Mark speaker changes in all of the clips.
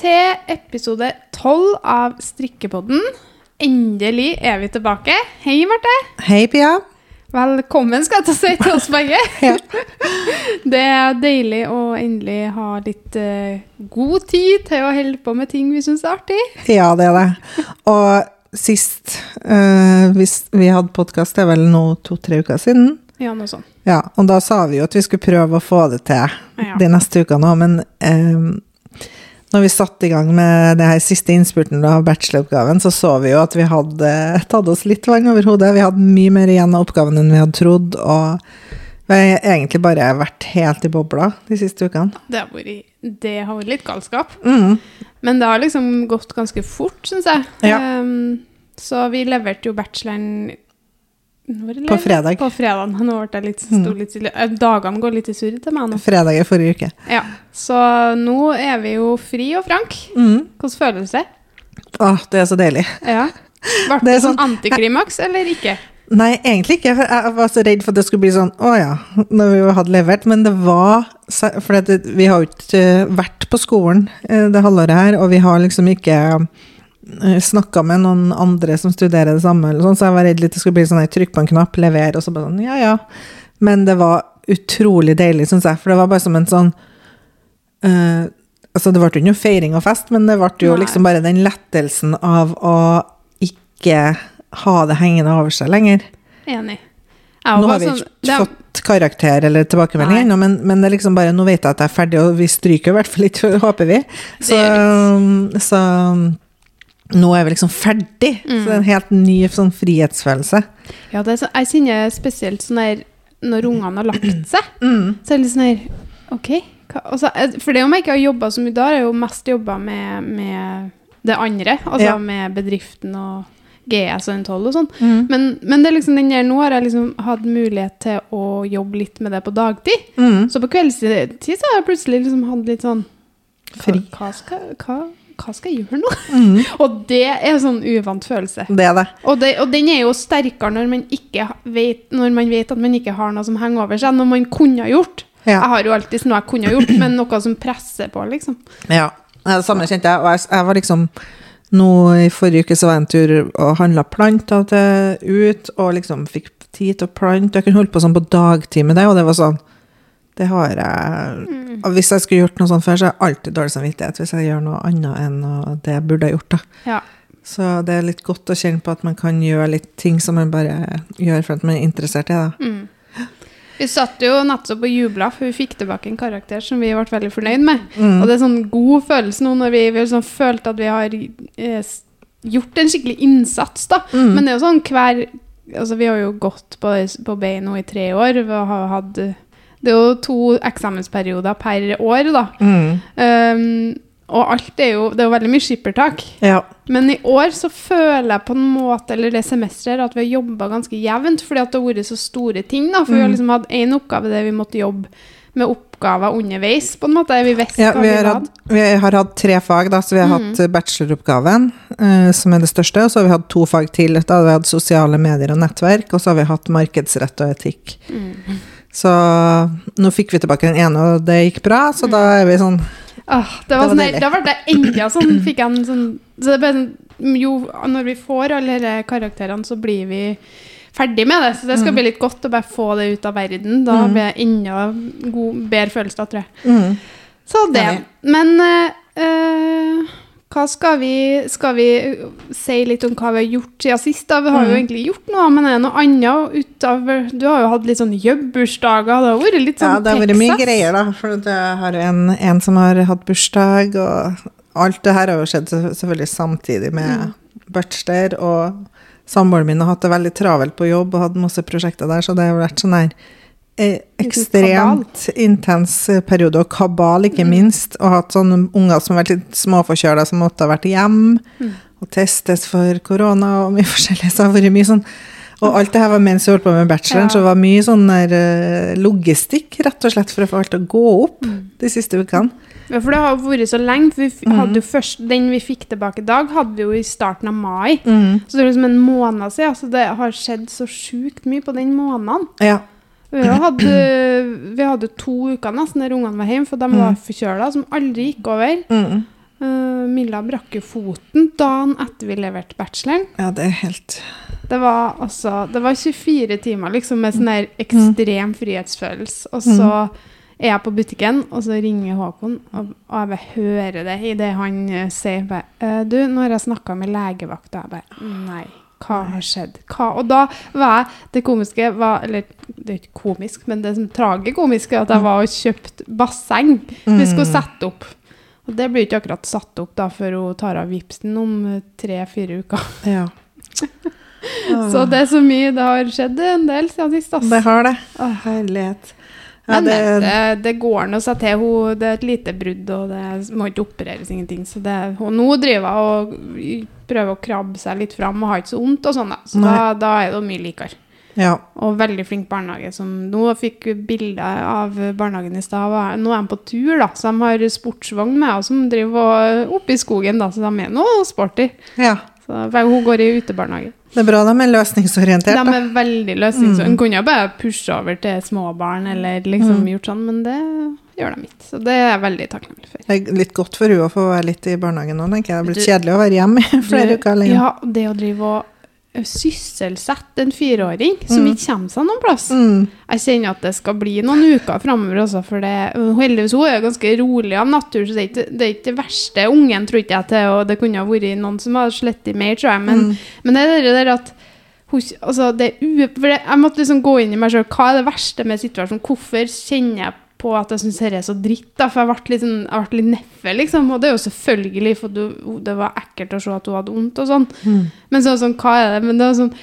Speaker 1: til episode tolv av Strikkepodden. Endelig er vi tilbake. Hei, Marte.
Speaker 2: Hei, Pia.
Speaker 1: Velkommen, skal jeg til å si til oss begge. Det er deilig å endelig ha litt uh, god tid til å holde på med ting vi syns er artig.
Speaker 2: Ja, det er det. Og sist uh, vi hadde podkast, det er vel nå to-tre uker siden.
Speaker 1: Ja, noe sånt.
Speaker 2: Ja, og da sa vi jo at vi skulle prøve å få det til
Speaker 1: Ja.
Speaker 2: de neste ukene òg, men eh, når vi satte i gang med det her siste innspurten av bacheloroppgaven, så så vi jo at vi hadde tatt oss litt vann over hodet. Vi hadde mye mer igjen av oppgaven enn vi hadde trodd, og vi har egentlig bare vært helt i bobla de siste ukene.
Speaker 1: Det har vært, det har vært litt galskap.
Speaker 2: Mm.
Speaker 1: Men det har liksom gått ganske fort, syns jeg.
Speaker 2: Ja.
Speaker 1: Um, så vi leverte jo bacheloren
Speaker 2: På fredag.
Speaker 1: På fredag. Nå ble jeg litt, sto litt stille. Eh, Dagene går litt i surr til meg nå.
Speaker 2: Fredag i forrige uke.
Speaker 1: Ja. Så nå er vi jo fri og frank.
Speaker 2: Mm.
Speaker 1: Hvordan føles det?
Speaker 2: Åh, det er så deilig.
Speaker 1: Ja. Ble
Speaker 2: Det
Speaker 1: det, sånn
Speaker 2: sånn-
Speaker 1: antiklimaks, eller ikke?
Speaker 2: Nei, egentlig ikke. For jeg var så redd for at det skulle bli sånn Å ja, når vi hadde levert. Men det var For vi har jo ikke vært på skolen eh, det halvåret her, og vi har liksom ikke snakka med noen andre som studerer det samme, eller sånn, så jeg var redd litt det skulle bli sånn trykk på en knapp, lever, og så bare sånn ja ja. Men det var utrolig deilig, syns jeg, for det var bare som en sånn uh, Altså, det ble jo ikke noe feiring og fest, men det ble jo
Speaker 1: Nei.
Speaker 2: liksom bare den lettelsen av å ikke ha det hengende over seg lenger.
Speaker 1: Enig.
Speaker 2: Nå har vi
Speaker 1: sånn-
Speaker 2: ikke
Speaker 1: det er-
Speaker 2: fått karakter eller tilbakemelding ennå, men, men det er liksom bare, nå vet jeg at jeg er ferdig, og vi stryker i hvert fall ikke, håper vi. Så,
Speaker 1: Det
Speaker 2: så nå er vi liksom ferdig. Så det er en helt ny sånn frihetsfølelse.
Speaker 1: Ja, det så, jeg kjenner spesielt sånn der når ungene har lagt seg.
Speaker 2: Mm.
Speaker 1: Så er det litt sånn her OK. Hva, altså, for det om jeg ikke har jobba så mye, da har jeg jo mest jobba med, med det andre. Altså
Speaker 2: Ja.
Speaker 1: med bedriften og GS og N12 og sånn.
Speaker 2: Mm.
Speaker 1: Men, men det er liksom den der, nå har jeg liksom hatt mulighet til å jobbe litt med det på dagtid.
Speaker 2: Mm.
Speaker 1: Så på kveldstid så har jeg plutselig liksom hatt litt sånn hva,
Speaker 2: Fri.
Speaker 1: hva, skal, hva, hva skal jeg gjøre nå?
Speaker 2: Mm.
Speaker 1: Og det er en sånn uvant følelse.
Speaker 2: Det det.
Speaker 1: Og, det, og den er jo sterkere når man, vet, når man vet at man ikke har noe som henger over seg, når man kunne ha gjort.
Speaker 2: Ja.
Speaker 1: Jeg har jo alltid noe jeg kunne ha gjort, men noe som presser på, liksom.
Speaker 2: Ja, det samme kjente jeg. Og jeg, jeg var liksom Nå i forrige uke så var jeg en tur og handla planter ut, og liksom fikk tid til å plante. Jeg kunne holdt på sånn på dagtid med det, og det var sånn Det har jeg og Hvis jeg skulle gjort noe sånt før, så har jeg alltid dårlig samvittighet hvis jeg gjør noe annet enn det jeg burde ha gjort. da.
Speaker 1: Ja.
Speaker 2: Så det er litt godt å kjenne på at man kan gjøre litt ting som man bare gjør for at man er interessert i det.
Speaker 1: Mm. Vi satt jo nettopp og jubla, for vi fikk tilbake en karakter som vi ble veldig fornøyd med.
Speaker 2: Mm.
Speaker 1: Og det er sånn god følelse nå når vi, vi sånn følt at vi har eh, gjort en skikkelig innsats, da.
Speaker 2: Mm.
Speaker 1: Men det er jo sånn hver Altså, vi har jo gått på, på BI nå i tre år. Vi har hatt Det er jo to eksamensperioder per år, da.
Speaker 2: Mm.
Speaker 1: Um, og alt er jo Det er jo veldig mye skippertak.
Speaker 2: Ja.
Speaker 1: Men i år så føler jeg på en måte, eller det semesteret, at vi har jobba ganske jevnt. Fordi at det har vært så store ting. da, For vi har
Speaker 2: Mm.
Speaker 1: liksom hatt én oppgave der vi måtte jobbe med oppgaver underveis. på en måte, Vi visste
Speaker 2: Ja,
Speaker 1: hva
Speaker 2: vi har, hatt, vi har hatt tre fag, da, så vi har
Speaker 1: Mm.
Speaker 2: hatt bacheloroppgaven, eh, som er det største, og så har vi hatt to fag til. Da har vi hatt sosiale medier og nettverk, og så har vi hatt markedsrett og etikk.
Speaker 1: Mm.
Speaker 2: Så nå fikk vi tilbake den ene, og det gikk bra, så da er vi sånn
Speaker 1: Åh, det var
Speaker 2: Det var
Speaker 1: sånn, da ble det enda sånn, fikk jeg en sånn Så det ble sånn Jo, når vi får alle disse karakterene, så blir vi ferdig med det. Så det skal bli litt godt å bare få det ut av verden. Da
Speaker 2: Mm.
Speaker 1: blir det enda god, bedre følelser, tror jeg.
Speaker 2: mm.
Speaker 1: Så det. Men eh, hva skal vi Skal vi si litt om hva vi har gjort siden sist? da? Vi har jo
Speaker 2: Mm.
Speaker 1: egentlig gjort noe, men er det noe annet utover Du har jo hatt litt sånn jobbbursdager. Det har vært litt sånn
Speaker 2: Ja, det har vært mye greier, da. For jeg har en, en som har hatt bursdag, og alt det her har jo skjedd selvfølgelig samtidig med
Speaker 1: Mm.
Speaker 2: bachelor, og samboeren min har hatt det veldig travelt på jobb og hatt masse prosjekter der, så det har vært sånn her ekstremt intens periode, og kabal ikke minst, og hatt sånne unger som har vært litt småforkjøla, som måtte ha vært hjem,
Speaker 1: Mm.
Speaker 2: og testes for korona og mye forskjellig, så det har vært mye sånn og alt det her var mens jeg holdt på med bacheloren,
Speaker 1: Ja.
Speaker 2: så det var mye sånn der eh, logistikk, rett og slett, for å få alt til å gå opp de siste ukene.
Speaker 1: Ja, for det har vært så lenge. For jo først, Den vi fikk tilbake i dag, hadde vi jo i starten av mai.
Speaker 2: Mm.
Speaker 1: Så det er liksom en måned siden. Så det har skjedd så sjukt mye på den måneden.
Speaker 2: Ja.
Speaker 1: Vi hadde, eh, vi hadde to uker nesten der ungene var hjemme, for de var forkjøla, som aldri gikk over.
Speaker 2: Mm.
Speaker 1: Uh, Milla brakk jo foten dagen etter vi leverte bacheloren.
Speaker 2: Ja, det er helt
Speaker 1: Det var altså Det var 24 timer liksom med sånn der ekstrem frihetsfølelse. Og så er jeg på butikken, og så ringer Håkon, og, og jeg bare hører det idet han eh, sier bare «Eh, Du, nå har jeg snakka med legevakta. Jeg bare Nei. Hva har skjedd? Hva? Og da var jeg Det komiske var Eller det er ikke komisk, men det som tragikomiske er at jeg var og kjøpte basseng vi skulle sette opp. Og det blir ikke akkurat satt opp da før hun tar av vipsen om tre-fire uker.
Speaker 2: Ja.
Speaker 1: Så det er så mye Det har skjedd en del siden sist.
Speaker 2: Det har det. Å, herlighet.
Speaker 1: Men
Speaker 2: det,
Speaker 1: det, det går nå seg til. Hun, det er et lite brudd, og det må ikke opereres ingenting. Så det, og nå driver hun og prøver å krabbe seg litt fram og har ikke så vondt og sånn. da. Så da, da er det mye likere.
Speaker 2: ja.
Speaker 1: Og veldig flink barnehage. Som nå fikk vi bilder av barnehagen i stad. Nå er de på tur, da. Så de har sportsvogn med og som driver oppe i skogen, da. Så de er nå sporty.
Speaker 2: ja.
Speaker 1: Så hun går i utebarnehage.
Speaker 2: Det er bra de er løsningsorientert.
Speaker 1: De er veldig løsningsorienterte. Mm. kunne jo bare pushe over til småbarn eller liksom gjort sånn, men det gjør de ikke. Så det er jeg veldig takknemlig for.
Speaker 2: Det er litt godt for hun å få være litt i barnehagen nå, tenker jeg. Det er blitt kjedelig å være hjemme i flere uker alene.
Speaker 1: Ja, det å drive og sysselsette en fireåring som ikke kommer seg noen plass.
Speaker 2: Mm.
Speaker 1: Jeg kjenner at det skal bli noen uker framover også, for det Heldigvis hun er jo ganske rolig av natur, så det er ikke det, er ikke det verste ungen, tror ikke jeg, til, og det kunne ha vært noen som hadde slettet mer, tror jeg, men, men det er det der at altså det, Jeg måtte liksom gå inn i meg sjøl. Hva er det verste med situasjonen? Hvorfor kjenner jeg på at jeg syns dette er så dritt? da? For jeg ble litt, sånn, jeg ble litt neffe, liksom. Og det er jo selvfølgelig, for du, det var ekkelt å se at hun hadde vondt og sånn. Men så, sånn, hva er det? Men det er sånn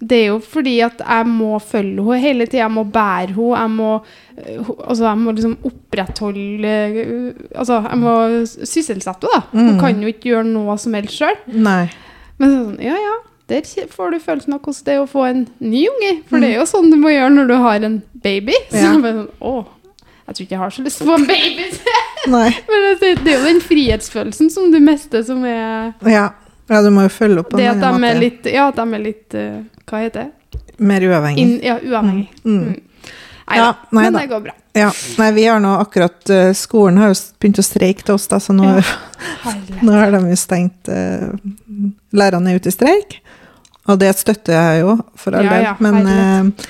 Speaker 1: det er jo fordi at jeg må følge henne hele tida. Jeg må bære henne. Jeg må, øh, altså, jeg må liksom opprettholde øh, Altså, jeg må sysselsette henne, da. Hun kan jo ikke gjøre noe som helst sjøl. Men sånn, ja, ja. Der får du følelsen av hvordan det er å få en ny unge. For det er jo sånn du må gjøre når du har en baby. Så
Speaker 2: Ja.
Speaker 1: bare sånn, å, jeg tror ikke jeg har så lyst til å få en baby. Men det, det er jo den frihetsfølelsen som du mister, som er
Speaker 2: Ja. ja, du må jo følge opp på
Speaker 1: det at de er litt Ja, at de er litt øh, Hva heter det?
Speaker 2: Mer uavhengig.
Speaker 1: In, ja, uavhengig.
Speaker 2: Mm.
Speaker 1: Mm. Nei
Speaker 2: Ja,
Speaker 1: da,
Speaker 2: nei
Speaker 1: men
Speaker 2: da.
Speaker 1: det går bra.
Speaker 2: Ja. Nei, vi har nå akkurat uh, Skolen har jo begynt å streike til oss, da, så nå,
Speaker 1: Ja.
Speaker 2: Nå har de jo stengt uh, Lærerne er ute i streik. Og det støtter jeg jo, for all
Speaker 1: Ja,
Speaker 2: del.
Speaker 1: ja,
Speaker 2: Men
Speaker 1: herlighet.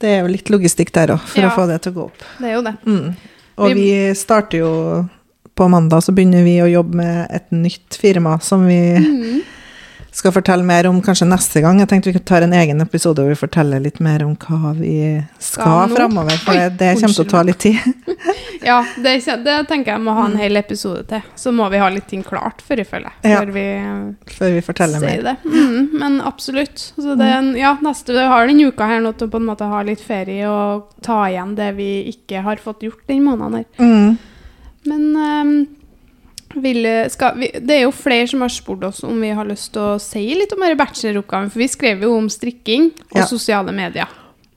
Speaker 2: Det er jo litt logistikk der òg, for
Speaker 1: Ja.
Speaker 2: å få det til å gå opp.
Speaker 1: Det er jo det.
Speaker 2: Mm. Og
Speaker 1: Vi-
Speaker 2: vi starter jo på mandag, så begynner vi å jobbe med et nytt firma som vi
Speaker 1: Mm.
Speaker 2: Skal fortelle mer om kanskje neste gang. Jeg tenkte vi tar en egen episode hvor vi forteller litt mer om hva vi skal
Speaker 1: ja,
Speaker 2: framover, for
Speaker 1: Oi,
Speaker 2: det, kommer til å ta litt tid.
Speaker 1: Ja, det, det tenker jeg må ha en hel episode til. Så må vi ha litt ting klart før, føler jeg.
Speaker 2: Ja.
Speaker 1: Før vi
Speaker 2: Før vi forteller mer.
Speaker 1: det. Mm, men absolutt. Så det ja, neste, vi har denne uka her nå til å på en måte ha litt ferie og ta igjen det vi ikke har fått gjort den måneden her.
Speaker 2: Mm.
Speaker 1: Men ehm, vil, skal vi, det er jo flere som har spurt oss om vi har lyst til å si litt om denne bacheloroppgaven. For vi skrev jo om strikking og
Speaker 2: Ja.
Speaker 1: sosiale medier.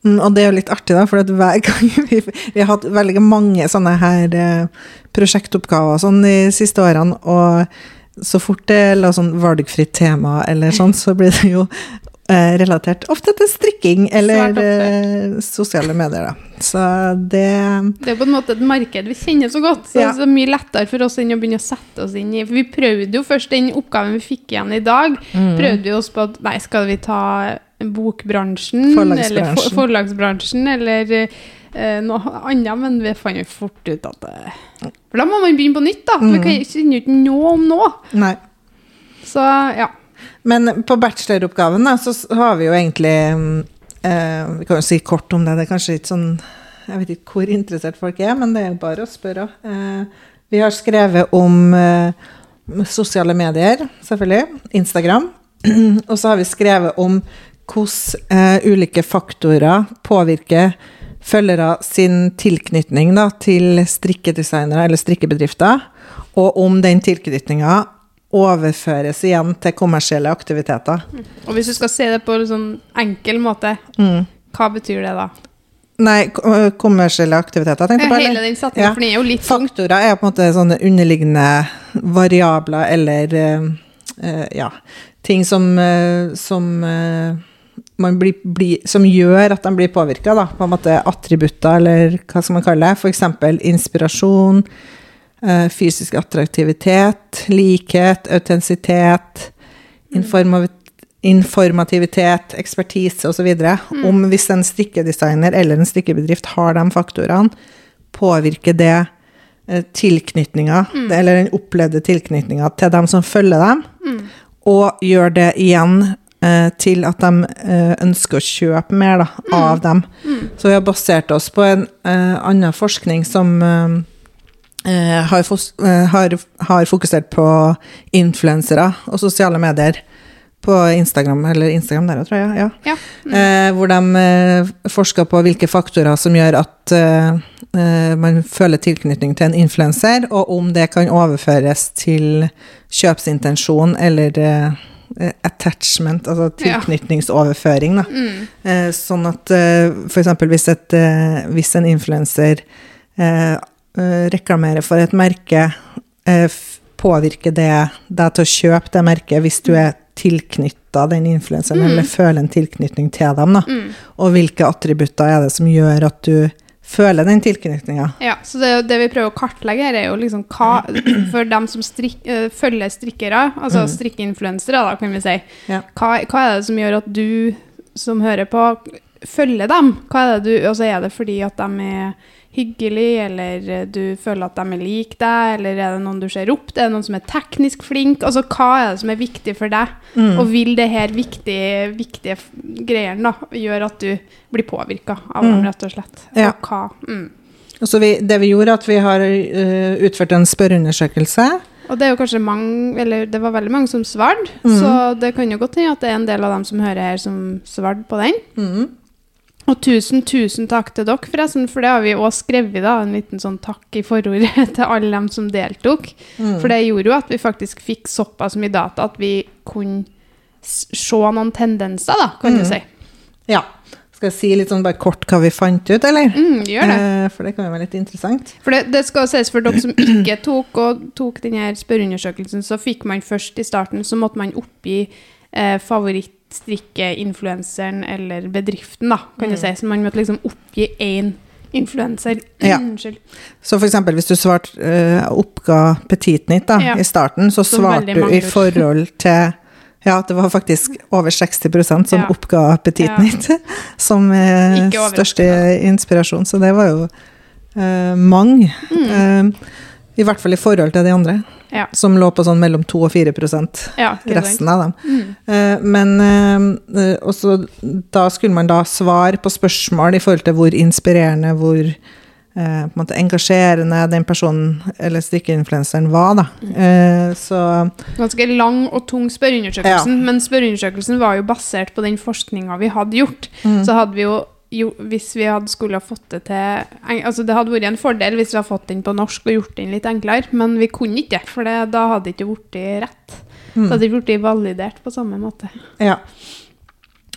Speaker 2: Mm, og det er jo litt artig, da, for hver gang vi, vi har hatt veldig mange sånne her eh, prosjektoppgaver sånn de siste årene, og så fort det er sånn valgfritt tema eller sånn, så blir det jo relatert ofte til strikking eller eh, sosiale medier, da. Så det
Speaker 1: Det er på en måte et marked vi kjenner så godt, så
Speaker 2: Ja.
Speaker 1: det er mye lettere for oss enn å begynne å sette oss inn i vi prøvde jo først den oppgaven vi fikk igjen i dag,
Speaker 2: Mm.
Speaker 1: prøvde vi oss på at nei, skal vi ta bokbransjen,
Speaker 2: Forlagsbransjen.
Speaker 1: eller for, forlagsbransjen, eller eh, noe annet, men vi fant jo fort ut at eh, For da må man begynne på nytt, da.
Speaker 2: Mm.
Speaker 1: Vi kan- kjenner jo ikke noe om noe.
Speaker 2: Nei.
Speaker 1: Så ja.
Speaker 2: Men på bacheloroppgaven da, så har vi jo egentlig mm, eh, Vi kan jo si kort om det. Det er kanskje ikke sånn Jeg vet ikke hvor interessert folk er, men det er jo bare å spørre. Eh, vi har skrevet om eh, sosiale medier, selvfølgelig. Instagram. Og så har vi skrevet om hvordan eh, ulike faktorer påvirker følgere sin tilknytning da, til strikkedesignere eller strikkebedrifter, og om den tilknytninga overføres igjen til kommersielle aktiviteter.
Speaker 1: Og hvis du skal se det på en sånn enkel måte,
Speaker 2: Mm.
Speaker 1: hva betyr det da?
Speaker 2: Nei, kommersielle aktiviteter, tenkte jeg på.
Speaker 1: Hele den setningen,
Speaker 2: Ja.
Speaker 1: for den er jo litt.
Speaker 2: Faktorer er på en måte sånne underliggende variabler eller uh, ja, ting som, uh, som uh, man blir, blir, som gjør at de blir påvirka. På en måte attributter, eller hva skal man kalle det. F.eks. inspirasjon, fysisk attraktivitet, likhet, autentisitet, informativitet, ekspertise osv. Om hvis en strikkedesigner eller en strikkebedrift har de faktorene, påvirker det tilknytninga, tilknytninga, eller den opplevde tilknytninga til dem som følger dem, og gjør det igjen eh, til at de eh, ønsker å kjøpe mer da, av dem. Så vi har basert oss på en eh, annen forskning som eh, eh, har, fos eh, har, har fokusert på influensere og sosiale medier. På Instagram, eller Instagram der, tror jeg. ja.
Speaker 1: Ja.
Speaker 2: Eh, hvor de eh, forsker på hvilke faktorer som gjør at eh, eh, man føler tilknytning til en influenser, og om det kan overføres til kjøpsintensjon eller eh, eh, attachment, altså tilknytningsoverføring. Da.
Speaker 1: Mm.
Speaker 2: Eh, sånn at eh, eksempel hvis, et, eh, hvis en influenser eh, reklamerer for et merke, eh, påvirker det deg til å kjøpe det merket hvis du er tilknytta den influenseren, eller føler en tilknytning til dem. Da.
Speaker 1: Mm.
Speaker 2: Og hvilke attributter er det som gjør at du føler den tilknytninga?
Speaker 1: Ja, så det, det vi prøver å kartlegge her, er jo liksom hva For dem som strik, eh, følger strikkere, altså strikkeinfluensere, da, kan vi si.
Speaker 2: Ja.
Speaker 1: Hva, hva er det som gjør at du som hører på, følger dem? Hva er det du Altså, er det fordi at de er hyggelige, eller eh, du føler at de er lik deg, eller er det noen du ser opp til? Er det noen som er teknisk flink? Altså, hva er det som er viktig for deg?
Speaker 2: Mm.
Speaker 1: Og vil det her viktige, viktige greiene da, gjøre at du blir påvirka av dem, rett og slett?
Speaker 2: Ja.
Speaker 1: Og hva? Mm.
Speaker 2: Så vi, det vi gjorde, at vi har uh, utført en spørreundersøkelse.
Speaker 1: Og det er jo kanskje mange, eller det var veldig mange som svarte,
Speaker 2: mm.
Speaker 1: så det kan jo godt hende at det er en del av dem som hører her, som svarte på den.
Speaker 2: Mm.
Speaker 1: Og tusen, tusen takk til dere, forresten, for det har vi òg skrevet, da, en liten sånn takk i forordet til alle dem som deltok.
Speaker 2: Mm.
Speaker 1: For det gjorde jo at vi faktisk fikk såpass mye data at vi kunne se noen tendenser, da, kan du
Speaker 2: Mhm.
Speaker 1: si.
Speaker 2: Ja. Skal jeg si litt sånn bare kort hva vi fant ut, eller?
Speaker 1: Mm, gjør det.
Speaker 2: Eh, for det kan jo være litt interessant.
Speaker 1: For det, det skal sies for dere som ikke tok, og tok denne spørreundersøkelsen, så fikk man først i starten, så måtte man oppgi eh, favorittstrikkeinfluenseren eller bedriften, da, kan du si. Så man måtte liksom oppgi én influenser.
Speaker 2: Ja.
Speaker 1: Unnskyld.
Speaker 2: Så for eksempel hvis du svart, uh, oppga Petitnytt da,
Speaker 1: Ja.
Speaker 2: i starten, så svarte du i forhold til Ja, det var faktisk over 60% som
Speaker 1: Ja.
Speaker 2: oppga Petitnytt
Speaker 1: Ja.
Speaker 2: Som eh, største inspirasjon. Så det var jo eh, mange.
Speaker 1: Mm.
Speaker 2: Eh, I hvert fall i forhold til de andre,
Speaker 1: Ja.
Speaker 2: som lå på sånn mellom 2 og 4
Speaker 1: ja
Speaker 2: resten av dem.
Speaker 1: Mm.
Speaker 2: Eh, Men eh, også, da skulle man da svare på spørsmål i forhold til hvor inspirerende, hvor eh, på en måte engasjerende den personen eller strikkeinfluenseren var. Da.
Speaker 1: Mm.
Speaker 2: Så
Speaker 1: Ganske lang og tung spørreundersøkelsen, men spørreundersøkelsen var jo basert på den forskninga vi hadde gjort.
Speaker 2: Mm.
Speaker 1: Så hadde vi jo, jo hvis vi hadde skulle ha fått det til altså Det hadde vært en fordel hvis vi hadde fått den på norsk og gjort den litt enklere, men vi kunne ikke det, for da hadde det ikke blitt rett.
Speaker 2: Mm.
Speaker 1: Da hadde det ikke blitt validert på samme måte.
Speaker 2: ja.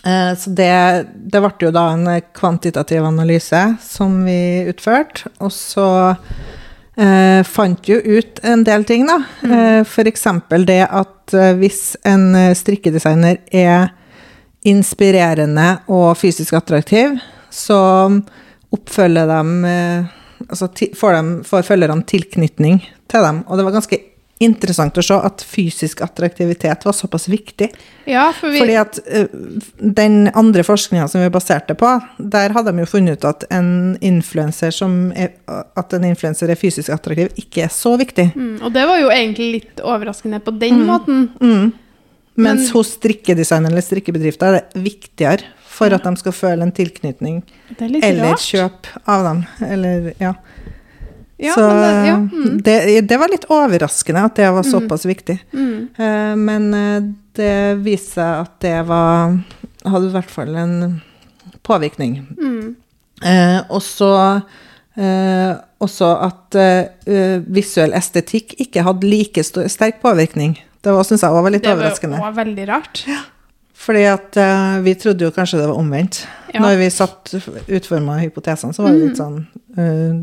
Speaker 2: Eh, Så det, det ble jo da en kvantitativ analyse som vi utførte, og så eh, fant jo ut en del ting, da. Eh, for eksempel det at eh, hvis en eh, strikkedesigner er inspirerende og fysisk attraktiv, så oppfølger dem eh, Altså får, får følgerne tilknytning til dem. Og det var ganske interessant å se at fysisk attraktivitet var såpass viktig.
Speaker 1: Ja, for vi
Speaker 2: Fordi at eh, den andre forskninga som vi baserte på, der hadde de jo funnet ut at en influenser som er, at en influenser er fysisk attraktiv, ikke er så viktig.
Speaker 1: mm, Og det var jo egentlig litt overraskende på den måten.
Speaker 2: Mm. Mens
Speaker 1: Men-
Speaker 2: hos strikkedesign eller strikkebedrifter er det viktigere for at de skal føle en tilknytning
Speaker 1: er
Speaker 2: eller
Speaker 1: rart.
Speaker 2: kjøp av dem. Eller, ja.
Speaker 1: Ja,
Speaker 2: så
Speaker 1: det, ja, mm,
Speaker 2: det, det var litt overraskende at det var såpass viktig.
Speaker 1: mm,
Speaker 2: Eh, men eh, det viste seg at det var Hadde i hvert fall en påvirkning.
Speaker 1: mm.
Speaker 2: Eh, og så eh, også at eh, visuell estetikk ikke hadde like sterk påvirkning. Det var, synes jeg var litt
Speaker 1: Det var
Speaker 2: overraskende.
Speaker 1: jo også veldig rart.
Speaker 2: Fordi at uh, vi trodde jo kanskje det var omvendt.
Speaker 1: Ja.
Speaker 2: Når vi satt utforma hypotesene, så var det litt sånn
Speaker 1: uh,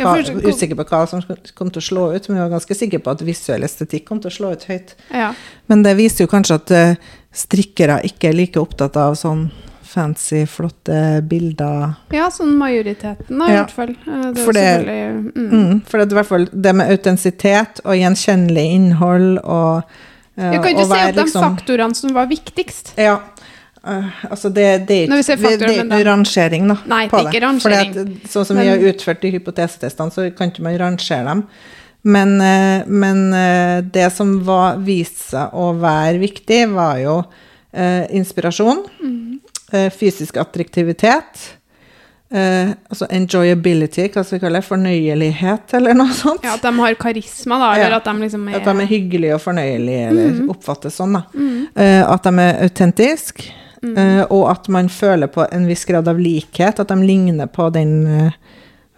Speaker 2: hva, Usikker på hva som kom til å slå ut, men vi var ganske sikre på at visuell estetikk kom til å slå ut høyt.
Speaker 1: Ja.
Speaker 2: Men det viser jo kanskje at uh, strikkere ikke er like opptatt av sånn fancy, flotte bilder.
Speaker 1: Ja, sånn majoriteten, da, i
Speaker 2: Ja.
Speaker 1: hvert fall. Eh, Det
Speaker 2: For det-
Speaker 1: mm.
Speaker 2: Mm, for det, i hvert fall det med autentisitet og gjenkjennelig innhold og uh,
Speaker 1: Jeg kan ikke si at de
Speaker 2: liksom-
Speaker 1: faktorene som var viktigst.
Speaker 2: Ja. Uh, altså det, det er ikke,
Speaker 1: sier
Speaker 2: det, det er rangering da,
Speaker 1: Nei,
Speaker 2: på
Speaker 1: det er ikke rangering.
Speaker 2: For sånn som vi har utført de hypotesetestene, så kan ikke man rangere dem. Men, uh, men uh, det som var, viste seg å være viktig, var jo eh, inspirasjon,
Speaker 1: Mm.
Speaker 2: Eh, fysisk attraktivitet, eh, altså enjoyability, hva skal vi kalle det, fornøyelighet eller noe sånt.
Speaker 1: Ja, At de har karisma, da, eller
Speaker 2: Ja.
Speaker 1: at de liksom er,
Speaker 2: At de er hyggelige og fornøyelige, eller
Speaker 1: Mm.
Speaker 2: oppfattes sånn, da. Eh, at de er autentiske,
Speaker 1: Mm.
Speaker 2: eh, og at man føler på en viss grad av likhet, at de ligner på den eh,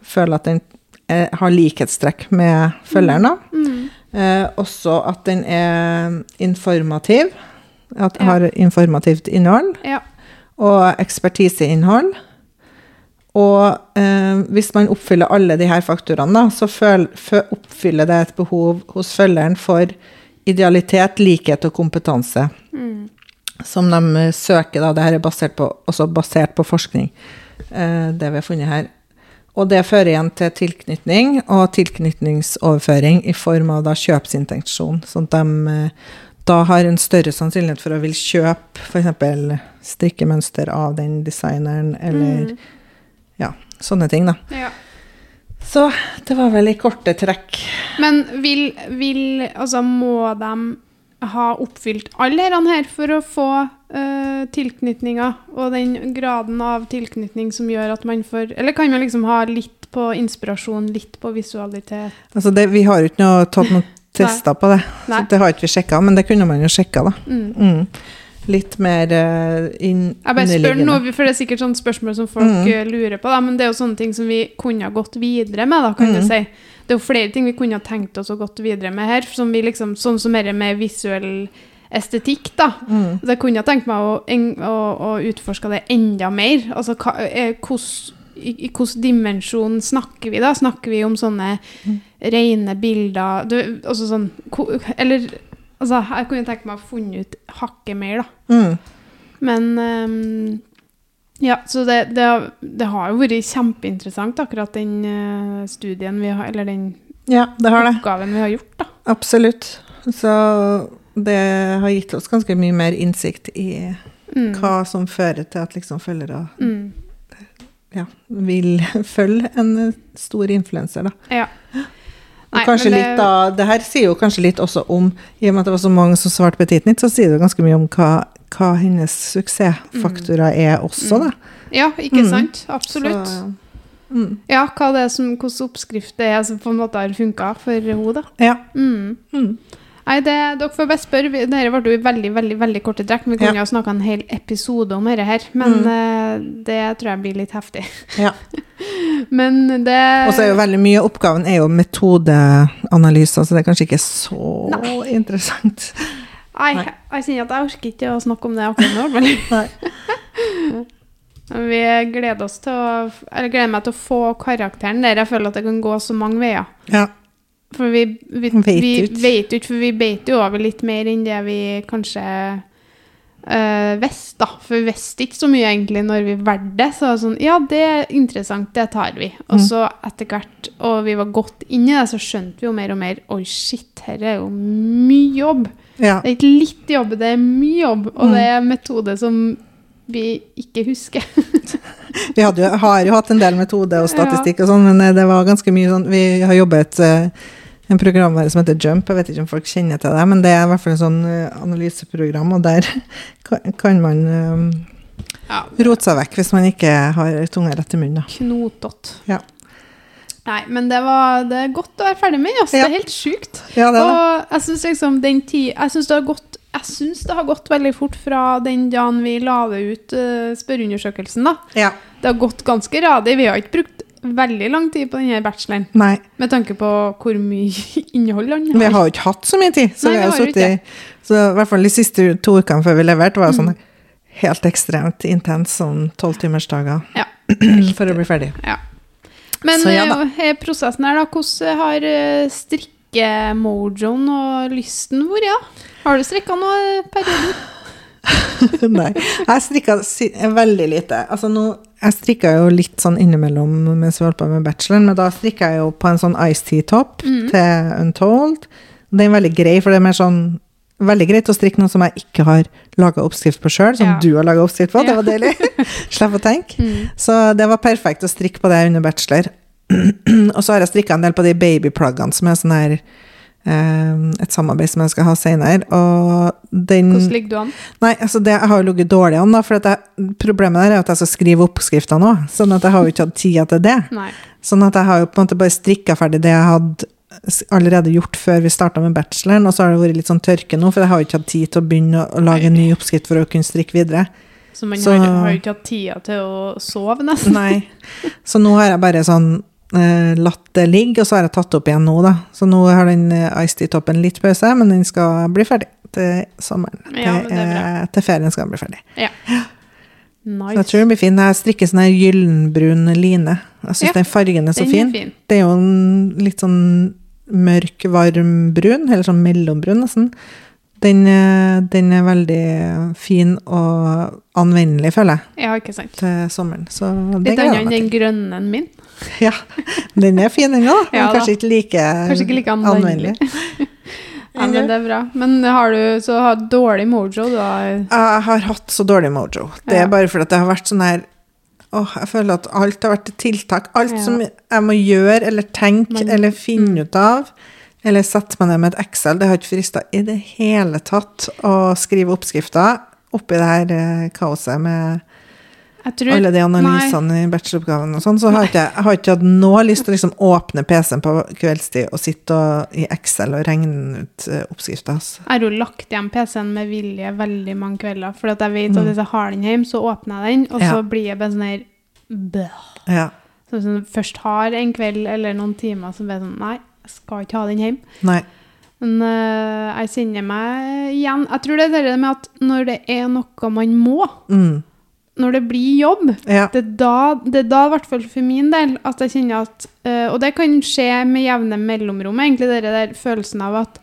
Speaker 2: Føler at den eh, har likhetstrekk med følgeren, da.
Speaker 1: Mm.
Speaker 2: Eh, også at den er informativ, at
Speaker 1: Ja.
Speaker 2: har informativt innhold,
Speaker 1: Ja.
Speaker 2: Og ekspertiseinnhold. Og eh, hvis man oppfyller alle de her faktorene, så føl, fø, oppfyller det et behov hos følgeren for idealitet, likhet og kompetanse.
Speaker 1: Mm.
Speaker 2: Som de eh, søker, da. Dette er basert på, også basert på forskning, eh, det vi har funnet her. Og det fører igjen til tilknytning og tilknytningsoverføring i form av da kjøpsintensjon. Sånn at de eh, da har en større sannsynlighet for å vil kjøpe f.eks. strikkemønster av den designeren, eller
Speaker 1: Mm.
Speaker 2: ja, sånne ting, da.
Speaker 1: ja.
Speaker 2: Så det var vel i korte trekk.
Speaker 1: Men vil, vil Altså, må de ha oppfylt alle disse her for å få uh, tilknytninga, og den graden av tilknytning som gjør at man får Eller kan man liksom ha litt på inspirasjon, litt på visualitet?
Speaker 2: Altså det, vi har jo ikke noe, tatt noen tester på det,
Speaker 1: Nei.
Speaker 2: så det har ikke vi sjekka, men det kunne man jo sjekka, da.
Speaker 1: Mm.
Speaker 2: Mm. Litt mer uh, inn,
Speaker 1: Jeg bare spør
Speaker 2: underliggende.
Speaker 1: nå, for det er sikkert sånne spørsmål som folk
Speaker 2: Mm.
Speaker 1: eh, lurer på, da, men det er jo sånne ting som vi kunne ha gått videre med, da, kan du
Speaker 2: Mm.
Speaker 1: si. Det er jo flere ting vi kunne ha tenkt oss å gått videre med her, som vi liksom, sånn som dette med visuell estetikk, da.
Speaker 2: Mm.
Speaker 1: Så jeg kunne ha tenkt meg å, å, å utforske det enda mer. Altså, hva, eh, hvordan- i, I hvilken dimensjon snakker vi da? Snakker vi om sånne
Speaker 2: Mm.
Speaker 1: rene bilder du, også sånn, ko- Eller altså, jeg kunne tenkt meg å funnet ut hakket mer, da.
Speaker 2: Mm.
Speaker 1: Men um, ja, så det, det, har- det har jo vært kjempeinteressant, akkurat den eh, studien vi har, eller den
Speaker 2: Ja, det har det.
Speaker 1: oppgaven vi har gjort, da.
Speaker 2: Absolutt. Så det har gitt oss ganske mye mer innsikt i
Speaker 1: Mm.
Speaker 2: hva som fører til at liksom følgere
Speaker 1: Mm.
Speaker 2: Ja, vil følge en stor influenser, da.
Speaker 1: Ja. Nei,
Speaker 2: kanskje
Speaker 1: det-
Speaker 2: litt da, det her sier jo kanskje litt også om, i og med at det var så mange som svarte på Titnit, så sier det ganske mye om hva, hva hennes suksessfaktorer er også, da.
Speaker 1: Ja, ikke
Speaker 2: Mm.
Speaker 1: sant? Absolutt.
Speaker 2: Så, mm.
Speaker 1: Ja, hva det er som, hvilken oppskrift det er som på en måte har funka for henne, da.
Speaker 2: Ja.
Speaker 1: Nei, det, dere får bare spørre. Dette ble jo veldig veldig, veldig korte trekk. Vi kunne
Speaker 2: Ja.
Speaker 1: ha snakka en hel episode om dette her, men
Speaker 2: Mm.
Speaker 1: eh, det tror jeg blir litt heftig.
Speaker 2: ja.
Speaker 1: Men det
Speaker 2: Og så er jo veldig mye av oppgaven er jo metodeanalyser, så det er kanskje ikke så interessant.
Speaker 1: Nei,
Speaker 2: Nei.
Speaker 1: jeg, jeg kjenner at jeg orker ikke å snakke om det akkurat nå. Men vi gleder oss til å Eller gleder meg til å få karakteren der. Jeg føler at det kan gå så mange veier.
Speaker 2: Ja.
Speaker 1: For vi, vi,
Speaker 2: Vet
Speaker 1: vi
Speaker 2: ut.
Speaker 1: vet ikke, for vi beit jo over litt mer enn det vi kanskje uh, visste, da. For vi visste ikke så mye egentlig når vi valgte det. Så sånn, ja, det er interessant, det tar vi. Og
Speaker 2: Mm.
Speaker 1: så etter hvert, og vi var godt inn i det, så skjønte vi jo mer og mer Oi, shit, her er jo mye jobb.
Speaker 2: ja.
Speaker 1: Det er ikke litt jobb, det er mye jobb. Og
Speaker 2: Mm.
Speaker 1: det er metode som vi ikke husker.
Speaker 2: Vi hadde har jo hatt en del metode og statistikk og sånn, men eh, det var ganske mye sånn Vi har jobbet eh, en programvare som heter Jump, jeg vet ikke om folk kjenner til det, men det er i hvert fall en sånn eh, analyseprogram, og der kan- man um,
Speaker 1: Ja,
Speaker 2: rote seg vekk hvis man ikke har tunga rett i munnen.
Speaker 1: Knotete.
Speaker 2: Ja.
Speaker 1: Nei, men det, var, det er godt å være ferdig med. Altså.
Speaker 2: Ja.
Speaker 1: Det er helt sjukt.
Speaker 2: Ja, det er det.
Speaker 1: Og jeg syns liksom syns det har gått jeg synes det har gått veldig fort fra den dagen vi la ut, uh, spørreundersøkelsen. da.
Speaker 2: Ja.
Speaker 1: Det har gått ganske radig. Vi har ikke brukt veldig lang tid på denne bacheloren.
Speaker 2: Nei,
Speaker 1: Med tanke på hvor mye innhold han
Speaker 2: vi har jo ikke hatt så mye tid, så
Speaker 1: Nei,
Speaker 2: vi har
Speaker 1: vi har jo
Speaker 2: Så i hvert fall de siste to ukene før vi leverte, var jo sånn helt ekstremt intens, sånn tolvtimersdager
Speaker 1: Ja.
Speaker 2: for å bli ferdig.
Speaker 1: Men
Speaker 2: Så ja da.
Speaker 1: eh, prosessen her, da. Hvordan har eh, strikkemojoen og lysten vært? Ja? Har du strikka noe perioden?
Speaker 2: Nei. Jeg strikka veldig lite. Altså nå, jeg strikka jo litt sånn innimellom mens vi holdt på med bacheloren, men da strikka jeg jo på en sånn Ice Tea-topp til Untold. Den er veldig grei, for det er mer sånn Veldig greit å strikke noe som jeg ikke har laga oppskrift på sjøl, som
Speaker 1: Ja.
Speaker 2: du har laga oppskrift på. Det var deilig. Slipp å tenke.
Speaker 1: Mm.
Speaker 2: Så det var perfekt å strikke på det under bachelor. og så har jeg strikka en del på de babyplaggene som er sånn her et samarbeid som jeg skal ha senere.
Speaker 1: Hvordan ligger du an?
Speaker 2: Nei, altså det, jeg har jo ligget dårlig an, da. For at jeg, problemet der er at jeg skal skrive oppskrifter nå. Sånn at jeg har jo ikke hatt tida til det.
Speaker 1: Nei.
Speaker 2: Sånn at jeg har jo på en måte bare strikka ferdig det jeg hadde allerede gjort før vi starta med bacheloren, og så har det vært litt sånn tørke nå, for jeg har jo ikke hatt tid til å begynne å, lage en ny oppskrift for å kunne strikke videre.
Speaker 1: Så man
Speaker 2: Så-
Speaker 1: har, jo ikke hatt tida til å sove, nesten.
Speaker 2: Nei. Så nå har jeg bare sånn eh, latt det ligge, og så har jeg tatt opp igjen nå, da. Så nå har den uh, Ice Tea-toppen litt pause, men den skal bli ferdig til sommeren.
Speaker 1: Ja, det er
Speaker 2: til, til ferien skal den bli ferdig. Så jeg tror den blir fin. Jeg strikker sånn her gyllenbrun line. Jeg syns
Speaker 1: Ja,
Speaker 2: den fargen er så fin.
Speaker 1: fin.
Speaker 2: Det er jo en litt sånn mørk, varm brun, eller sånn mellombrun nesten. Den, eh, den er veldig fin og anvendelig, føler jeg,
Speaker 1: Ja, ikke sant.
Speaker 2: til sommeren. Så det
Speaker 1: Litt annet enn den
Speaker 2: til.
Speaker 1: grønne min.
Speaker 2: Ja, den er fin, den òg.
Speaker 1: Ja
Speaker 2: men kanskje ikke like
Speaker 1: Kanskje ikke like anvendelig. Ja, men det er bra. Men har du så har dårlig mojo, da?
Speaker 2: Jeg har hatt så dårlig mojo. Det
Speaker 1: Ja.
Speaker 2: er bare fordi det har vært sånn her Åh, jeg føler at alt har vært et tiltak. Alt
Speaker 1: Ja.
Speaker 2: som jeg må gjøre eller tenke
Speaker 1: Men-
Speaker 2: eller finne
Speaker 1: mm.
Speaker 2: ut av, eller sette meg ned med et Excel, det har ikke frista i det hele tatt å skrive oppskrifter oppi det her eh, kaoset med
Speaker 1: tror
Speaker 2: alle de analysene i bacheloroppgaven og sånn, så har ikke jeg, har ikke hatt noe lyst til å liksom åpne PC-en på kveldstid og sitte og, i Excel og regne ut uh, oppskrifta. Altså.
Speaker 1: Jeg har jo lagt igjen PC-en med vilje veldig mange kvelder. For jeg vet
Speaker 2: Mm.
Speaker 1: at hvis jeg har den hjemme, så åpner jeg den, og så
Speaker 2: Ja.
Speaker 1: blir jeg bare sånn her bøh.
Speaker 2: Ja.
Speaker 1: Så hvis jeg først har en kveld eller noen timer, så blir jeg sånn Nei, jeg skal ikke ha den hjemme.
Speaker 2: Nei.
Speaker 1: Men uh, jeg kjenner meg igjen. Jeg tror det er det med at når det er noe man må,
Speaker 2: Mm.
Speaker 1: Når det blir jobb,
Speaker 2: Ja.
Speaker 1: det er da, det er da i hvert fall for min del, at jeg kjenner at eh, Og det kan skje med jevne mellomrom, egentlig, det der følelsen av at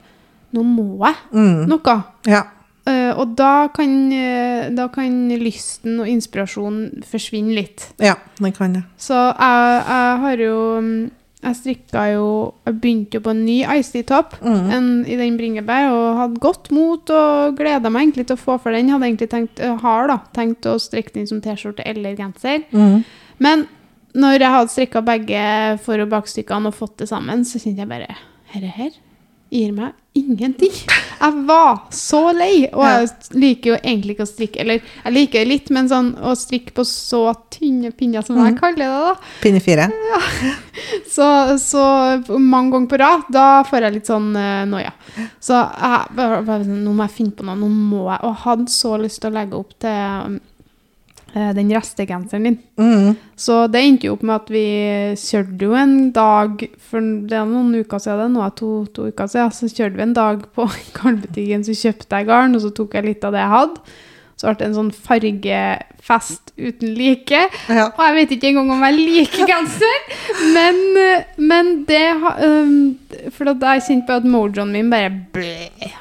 Speaker 1: nå må jeg
Speaker 2: Mm.
Speaker 1: noe.
Speaker 2: ja.
Speaker 1: Uh, og da kan, eh, da kan lysten og inspirasjonen forsvinne litt.
Speaker 2: Ja, det kan det.
Speaker 1: Så jeg, jeg har jo mm, Jeg strikka jo Jeg begynte jo på en ny Icy-topp
Speaker 2: Mm.
Speaker 1: en- i den bringebær og hadde godt mot og gleda meg egentlig til å få for den. Hadde egentlig tenkt, eh, har da, tenkt å strikke den som T-skjorte eller genser.
Speaker 2: Mm.
Speaker 1: Men når jeg hadde strikka begge for- og bakstykkene og fått det sammen, så kjente jeg bare Herre her gir meg ingenting. Jeg var så lei. Og jeg liker jo egentlig ikke å strikke Eller jeg liker det litt, men sånn å strikke på så tynne pinner som jeg
Speaker 2: Mhm.
Speaker 1: kaller det, da.
Speaker 2: Pinne fire.
Speaker 1: Så, så mange ganger på rad, da får jeg litt sånn uh, noia. Så jeg bare, bare nå må jeg finne på noe, nå må jeg Og hadde så lyst til å legge opp til den restegenseren din.
Speaker 2: Mm.
Speaker 1: Så det endte jo opp med at vi kjørte jo en dag For det er noen uker siden, nå er to, to uker siden, så kjørte vi en dag på garnbutikken, så kjøpte jeg garn, og så tok jeg litt av det jeg hadde. Så ble det en sånn fargefest uten like.
Speaker 2: Ja.
Speaker 1: Og jeg vet ikke engang om jeg liker genser, men, men det um, For da jeg kjente på at mojoen min bare ble.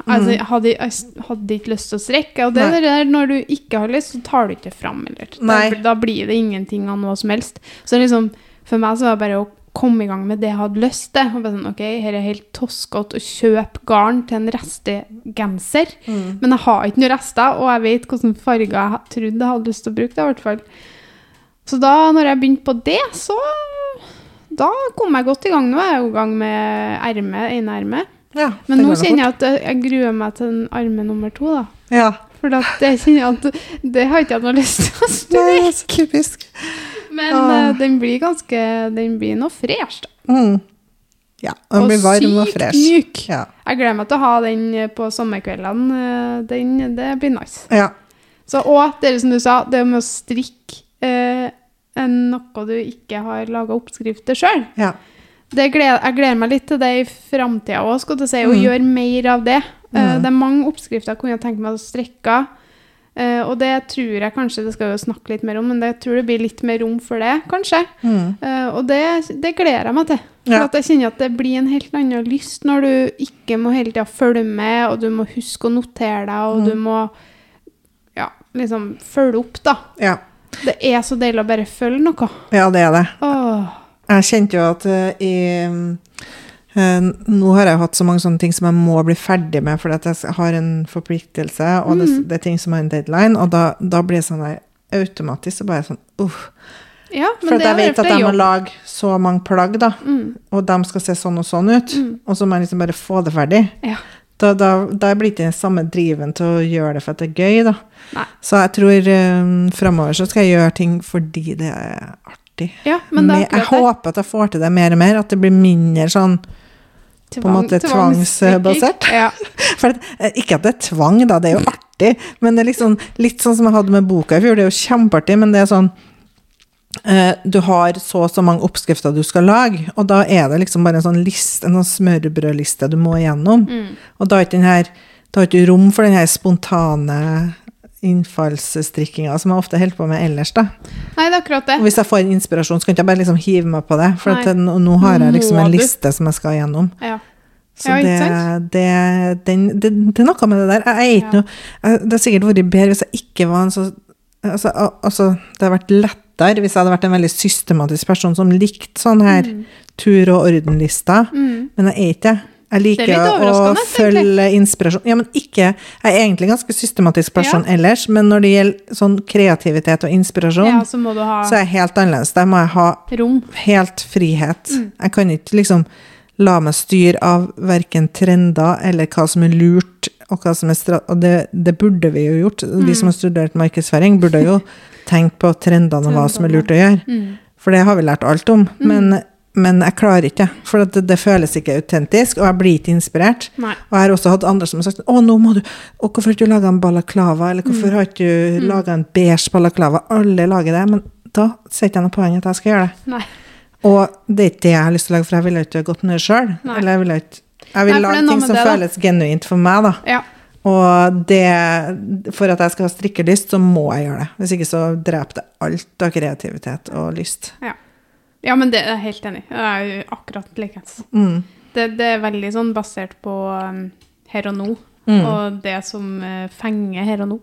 Speaker 1: Altså, jeg hadde, jeg hadde ikke lyst til å strekke. Og det
Speaker 2: Mm. Nei.
Speaker 1: der, når du ikke har lyst, så tar du ikke fram. Eller. Da, da blir det ingenting av noe som helst. Så liksom, for meg så var det bare å komme i gang med det jeg hadde lyst til. Og bare sånn, ok, her er helt toskete å kjøpe garn til en restegenser.
Speaker 2: Mm.
Speaker 1: Men jeg har ikke noen rester, og jeg vet hvilke farger jeg trodde jeg hadde lyst til å bruke. det i hvert fall. Så da når jeg begynte på det, så da kom jeg godt i gang. Nå er jeg i gang med erme, ene ermet.
Speaker 2: ja
Speaker 1: Men nå kjenner jeg at jeg, gruer meg til den arme nummer to. da.
Speaker 2: Ja.
Speaker 1: For det kjenner jeg at det har ikke jeg noe lyst til å
Speaker 2: Nei, det er så typisk.
Speaker 1: Men
Speaker 2: Ah.
Speaker 1: eh, den blir ganske Den blir noe fresh, da.
Speaker 2: Mm. Ja, den
Speaker 1: Og
Speaker 2: blir varm og fresh.
Speaker 1: myk.
Speaker 2: Ja.
Speaker 1: Jeg gleder meg til å ha den på sommerkveldene. eh, Den, det blir nice.
Speaker 2: ja.
Speaker 1: Så, og det som du sa, det med å strikke eh, noe du ikke har laga oppskrift til sjøl.
Speaker 2: ja.
Speaker 1: Jeg gleder meg litt til det i framtida òg, si, å
Speaker 2: Mm.
Speaker 1: gjøre mer av det. Eh,
Speaker 2: Mm.
Speaker 1: det er mange oppskrifter jeg kunne tenkt meg å strekke. Eh, og det tror jeg kanskje det skal jo snakke litt mer om, men jeg tror det blir litt mer rom for det, kanskje.
Speaker 2: Mm.
Speaker 1: Uh, og det, det gleder jeg meg til. For
Speaker 2: Ja.
Speaker 1: jeg kjenner at det blir en helt annen lyst når du ikke må hele tida følge med, og du må huske å notere deg, og
Speaker 2: Mm.
Speaker 1: du må ja, liksom følge opp, da.
Speaker 2: Ja.
Speaker 1: Det er så deilig å bare følge noe.
Speaker 2: ja, det er det.
Speaker 1: Åh.
Speaker 2: Jeg kjente jo at uh, i Nå har jeg jo hatt så mange sånne ting som jeg må bli ferdig med, fordi at jeg har en forpliktelse, og det,
Speaker 1: Mm.
Speaker 2: det er ting som har en deadline, og da, da blir det sånn der automatisk så bare sånn uff.
Speaker 1: Ja, men
Speaker 2: For jeg vet at jeg må lage så mange plagg, da,
Speaker 1: Mm.
Speaker 2: og de skal se sånn og sånn ut,
Speaker 1: Mm.
Speaker 2: og så må jeg liksom bare få det ferdig.
Speaker 1: Ja.
Speaker 2: Da, da, da blir det ikke den samme driven til å gjøre det for at det er gøy, da.
Speaker 1: Nei.
Speaker 2: Så jeg tror um, framover så skal jeg gjøre ting fordi det er artig.
Speaker 1: Ja, men det er
Speaker 2: jeg
Speaker 1: akkurat det.
Speaker 2: håper at jeg får til det mer og mer, at det blir mindre sånn på en måte tvangsbasert.
Speaker 1: Ja.
Speaker 2: For eh, ikke at det er tvang, da, det er jo artig, men det er liksom litt sånn som jeg hadde med boka i fjor. Det er jo kjempeartig, men det er sånn eh, Du har så og så mange oppskrifter du skal lage, og da er det liksom bare en sånn list, en sånn smørbrødliste du må igjennom.
Speaker 1: Mm.
Speaker 2: Og da har ikke den her da har ikke rom for den her spontane innfallsstrikkinga som jeg ofte holder på med ellers, da.
Speaker 1: Nei, det er akkurat det.
Speaker 2: Og hvis jeg får inspirasjon, så kan jeg ikke bare liksom hive meg på det, for at nå, har jeg liksom en liste som jeg skal gjennom.
Speaker 1: Ja.
Speaker 2: Så
Speaker 1: Ja,
Speaker 2: det, det, det, det er noe med det der. Jeg er ikke
Speaker 1: Ja.
Speaker 2: noe Det har sikkert vært bedre hvis jeg ikke var en så altså, altså, Det hadde vært lettere hvis jeg hadde vært en veldig systematisk person som likte sånn her tur- og ordenlister,
Speaker 1: Mm.
Speaker 2: men jeg er ikke det. Jeg liker
Speaker 1: er
Speaker 2: å følge inspirasjon. Ja, men ikke Jeg er egentlig en ganske systematisk person ellers, men når det gjelder sånn kreativitet og inspirasjon,
Speaker 1: ja, så må du ha
Speaker 2: så er jeg helt annerledes. Der må jeg ha
Speaker 1: rom.
Speaker 2: helt frihet.
Speaker 1: Mm.
Speaker 2: Jeg kan ikke liksom la meg styre av verken trender eller hva som er lurt, og hva som er stra... Og det, det burde vi jo gjort.
Speaker 1: Mm.
Speaker 2: Vi som har studert markedsføring, burde jo tenkt på trendene og hva som er lurt å gjøre.
Speaker 1: Mm.
Speaker 2: For det har vi lært alt om. Men, men jeg klarer ikke, for det, det føles ikke autentisk, og jeg blir ikke inspirert.
Speaker 1: Nei.
Speaker 2: Og jeg har også hatt andre som har sagt 'Å, nå må du Og hvorfor har du ikke laga en balaklava?' Eller 'Hvorfor har ikke du
Speaker 1: Mm.
Speaker 2: laga en beige balaklava?' Alle lager det. Men da ser ikke jeg noe poeng at jeg skal gjøre det.
Speaker 1: Nei.
Speaker 2: Og det er ikke det jeg har lyst til å lage, for jeg ville ikke gått med det sjøl. Eller jeg ville ikke Jeg vil lage ting som
Speaker 1: det,
Speaker 2: føles genuint for meg, da.
Speaker 1: Ja.
Speaker 2: Og det For at jeg skal ha strikkelyst, så må jeg gjøre det. Hvis ikke så dreper det alt av kreativitet og lyst.
Speaker 1: Ja. Ja, men det er jeg helt enig. Det er jo akkurat likeens.
Speaker 2: Mm.
Speaker 1: Det, det er veldig sånn basert på um, her og nå,
Speaker 2: Mm.
Speaker 1: og det som uh, fenger her og nå.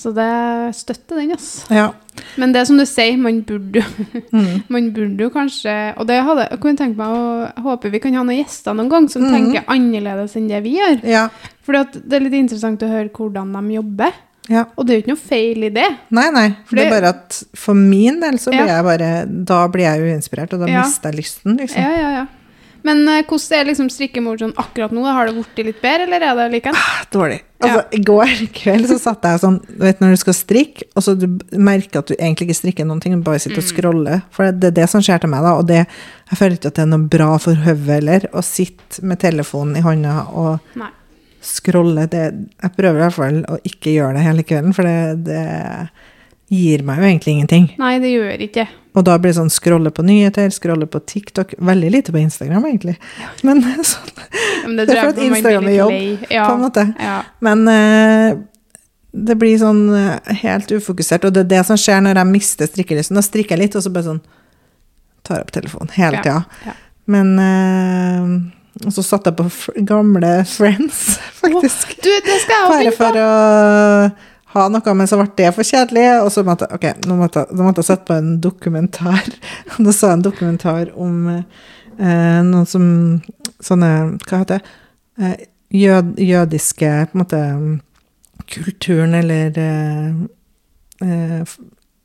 Speaker 1: Så det støtter den, ass.
Speaker 2: Ja.
Speaker 1: Men det som du sier, man burde jo
Speaker 2: Mm.
Speaker 1: Man burde jo kanskje Og det hadde, jeg kunne tenke meg å jeg håper vi kan ha noen gjester noen gang som
Speaker 2: Mhm.
Speaker 1: tenker annerledes enn det vi gjør.
Speaker 2: ja.
Speaker 1: For det er litt interessant å høre hvordan de jobber.
Speaker 2: Ja.
Speaker 1: Og det er jo ikke noe feil i det.
Speaker 2: Nei, nei.
Speaker 1: For
Speaker 2: det er bare at for min del så blir
Speaker 1: Ja.
Speaker 2: jeg bare Da blir jeg uinspirert, og da
Speaker 1: Ja.
Speaker 2: mister jeg lysten, liksom.
Speaker 1: Ja, ja, ja. Men uh, hvordan er liksom strikkemord sånn akkurat nå? Har det blitt litt bedre, eller er det likeens?
Speaker 2: Ah, Dårlig. Altså, I går kveld så satt jeg sånn Du vet når du skal strikke, og så du merker at du egentlig ikke strikker noen ting, du bare sitter og
Speaker 1: Mm.
Speaker 2: scroller. For det er det som skjer til meg, da. Og det, jeg føler ikke at det er noe bra for hodet heller, å sitte med telefonen i hånda og
Speaker 1: Nei.
Speaker 2: Scrolle. Det, jeg prøver i hvert fall å ikke gjøre det hele kvelden, for det, det gir meg jo egentlig ingenting.
Speaker 1: Nei, det gjør ikke.
Speaker 2: Og da blir det sånn scrolle på nyheter, scrolle på TikTok. Veldig lite på Instagram, egentlig. Men sånn,
Speaker 1: Men det,
Speaker 2: Det er
Speaker 1: tror
Speaker 2: for at
Speaker 1: jeg man blir
Speaker 2: Instagram er jobb.
Speaker 1: Ja.
Speaker 2: på en måte.
Speaker 1: Ja.
Speaker 2: Men uh, det blir sånn eh, helt ufokusert, og det er det som skjer når jeg mister strikkelysten. Da strikker jeg litt, og så bare sånn tar opp telefonen hele
Speaker 1: Ja,
Speaker 2: tida.
Speaker 1: ja.
Speaker 2: Men eh, Og så satte jeg på gamle Friends, faktisk.
Speaker 1: Du, det skal jeg
Speaker 2: Bare for å ha noe, men så ble det for kjedelig. Og så måtte jeg, ok, nå måtte, måtte jeg sette på en dokumentar. Da sa jeg en dokumentar om eh, noen som Sånne Hva heter det? Eh, jød, jødiske på en måte kulturen eller eh, eh,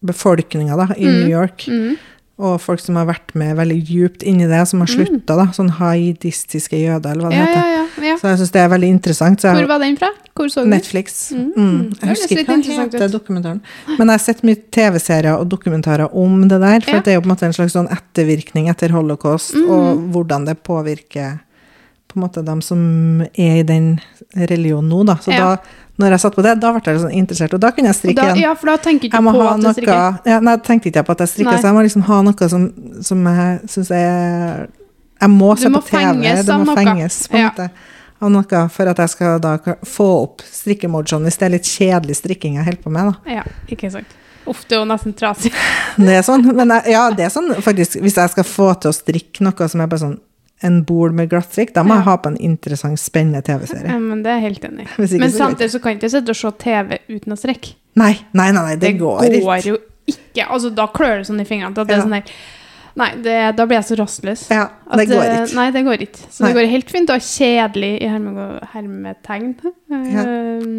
Speaker 2: befolkninga da, i
Speaker 1: Mm.
Speaker 2: New York.
Speaker 1: Mm.
Speaker 2: Og folk som har vært med veldig djupt inni det, som har slutta, da. Sånn haidistiske jøder, eller hva det
Speaker 1: Ja,
Speaker 2: heter.
Speaker 1: ja, ja.
Speaker 2: Så jeg syns det er veldig interessant.
Speaker 1: Hvor var den fra? Hvor så du?
Speaker 2: Netflix.
Speaker 1: Mm.
Speaker 2: Mm. Jeg husker ikke hva heter dokumentaren. Men jeg har sett mye TV-serier og dokumentarer om det der. For det er jo på en måte en slags sånn ettervirkning etter holocaust,
Speaker 1: Mm.
Speaker 2: og hvordan det påvirker på en måte dem som er i den religionen nå, da. Så da, når jeg satt på det, da ble jeg sånn interessert, og da kunne jeg strikke igjen.
Speaker 1: ja, for da tenker ikke
Speaker 2: Jeg må
Speaker 1: på
Speaker 2: ha
Speaker 1: at
Speaker 2: noe ja, Nei, tenkte ikke jeg på at jeg
Speaker 1: strikker,
Speaker 2: så jeg må liksom ha noe som, som jeg syns er Jeg må se på TV. Det må fenges, på en måte. Av noe for at jeg skal da få opp strikkemojoen, hvis det er litt kjedelig strikking jeg holder på med. da.
Speaker 1: Ja, ikke sant. Er jo nesten trasig.
Speaker 2: Det er sånn, men jeg, ja, det er sånn faktisk, hvis jeg skal få til å strikke noe som er bare sånn en bol med glattstrikk, da må jeg ha på en interessant, spennende TV-serie.
Speaker 1: Ja, men det er jeg helt enig i. Men
Speaker 2: det
Speaker 1: samtidig så kan jeg ikke sitte og se TV uten å strekke.
Speaker 2: Nei, nei, nei, nei det, går, ikke.
Speaker 1: jo ikke. Altså, da klør det sånn i fingrene. At det
Speaker 2: Ja.
Speaker 1: er sånn der Nei, det, da blir jeg så rastløs.
Speaker 2: Ja,
Speaker 1: At,
Speaker 2: det går
Speaker 1: eh,
Speaker 2: ikke.
Speaker 1: Nei, det går ikke. Så
Speaker 2: Nei.
Speaker 1: det går helt fint og kjedelig i herme- hermetegn.
Speaker 2: Ja.
Speaker 1: Eh,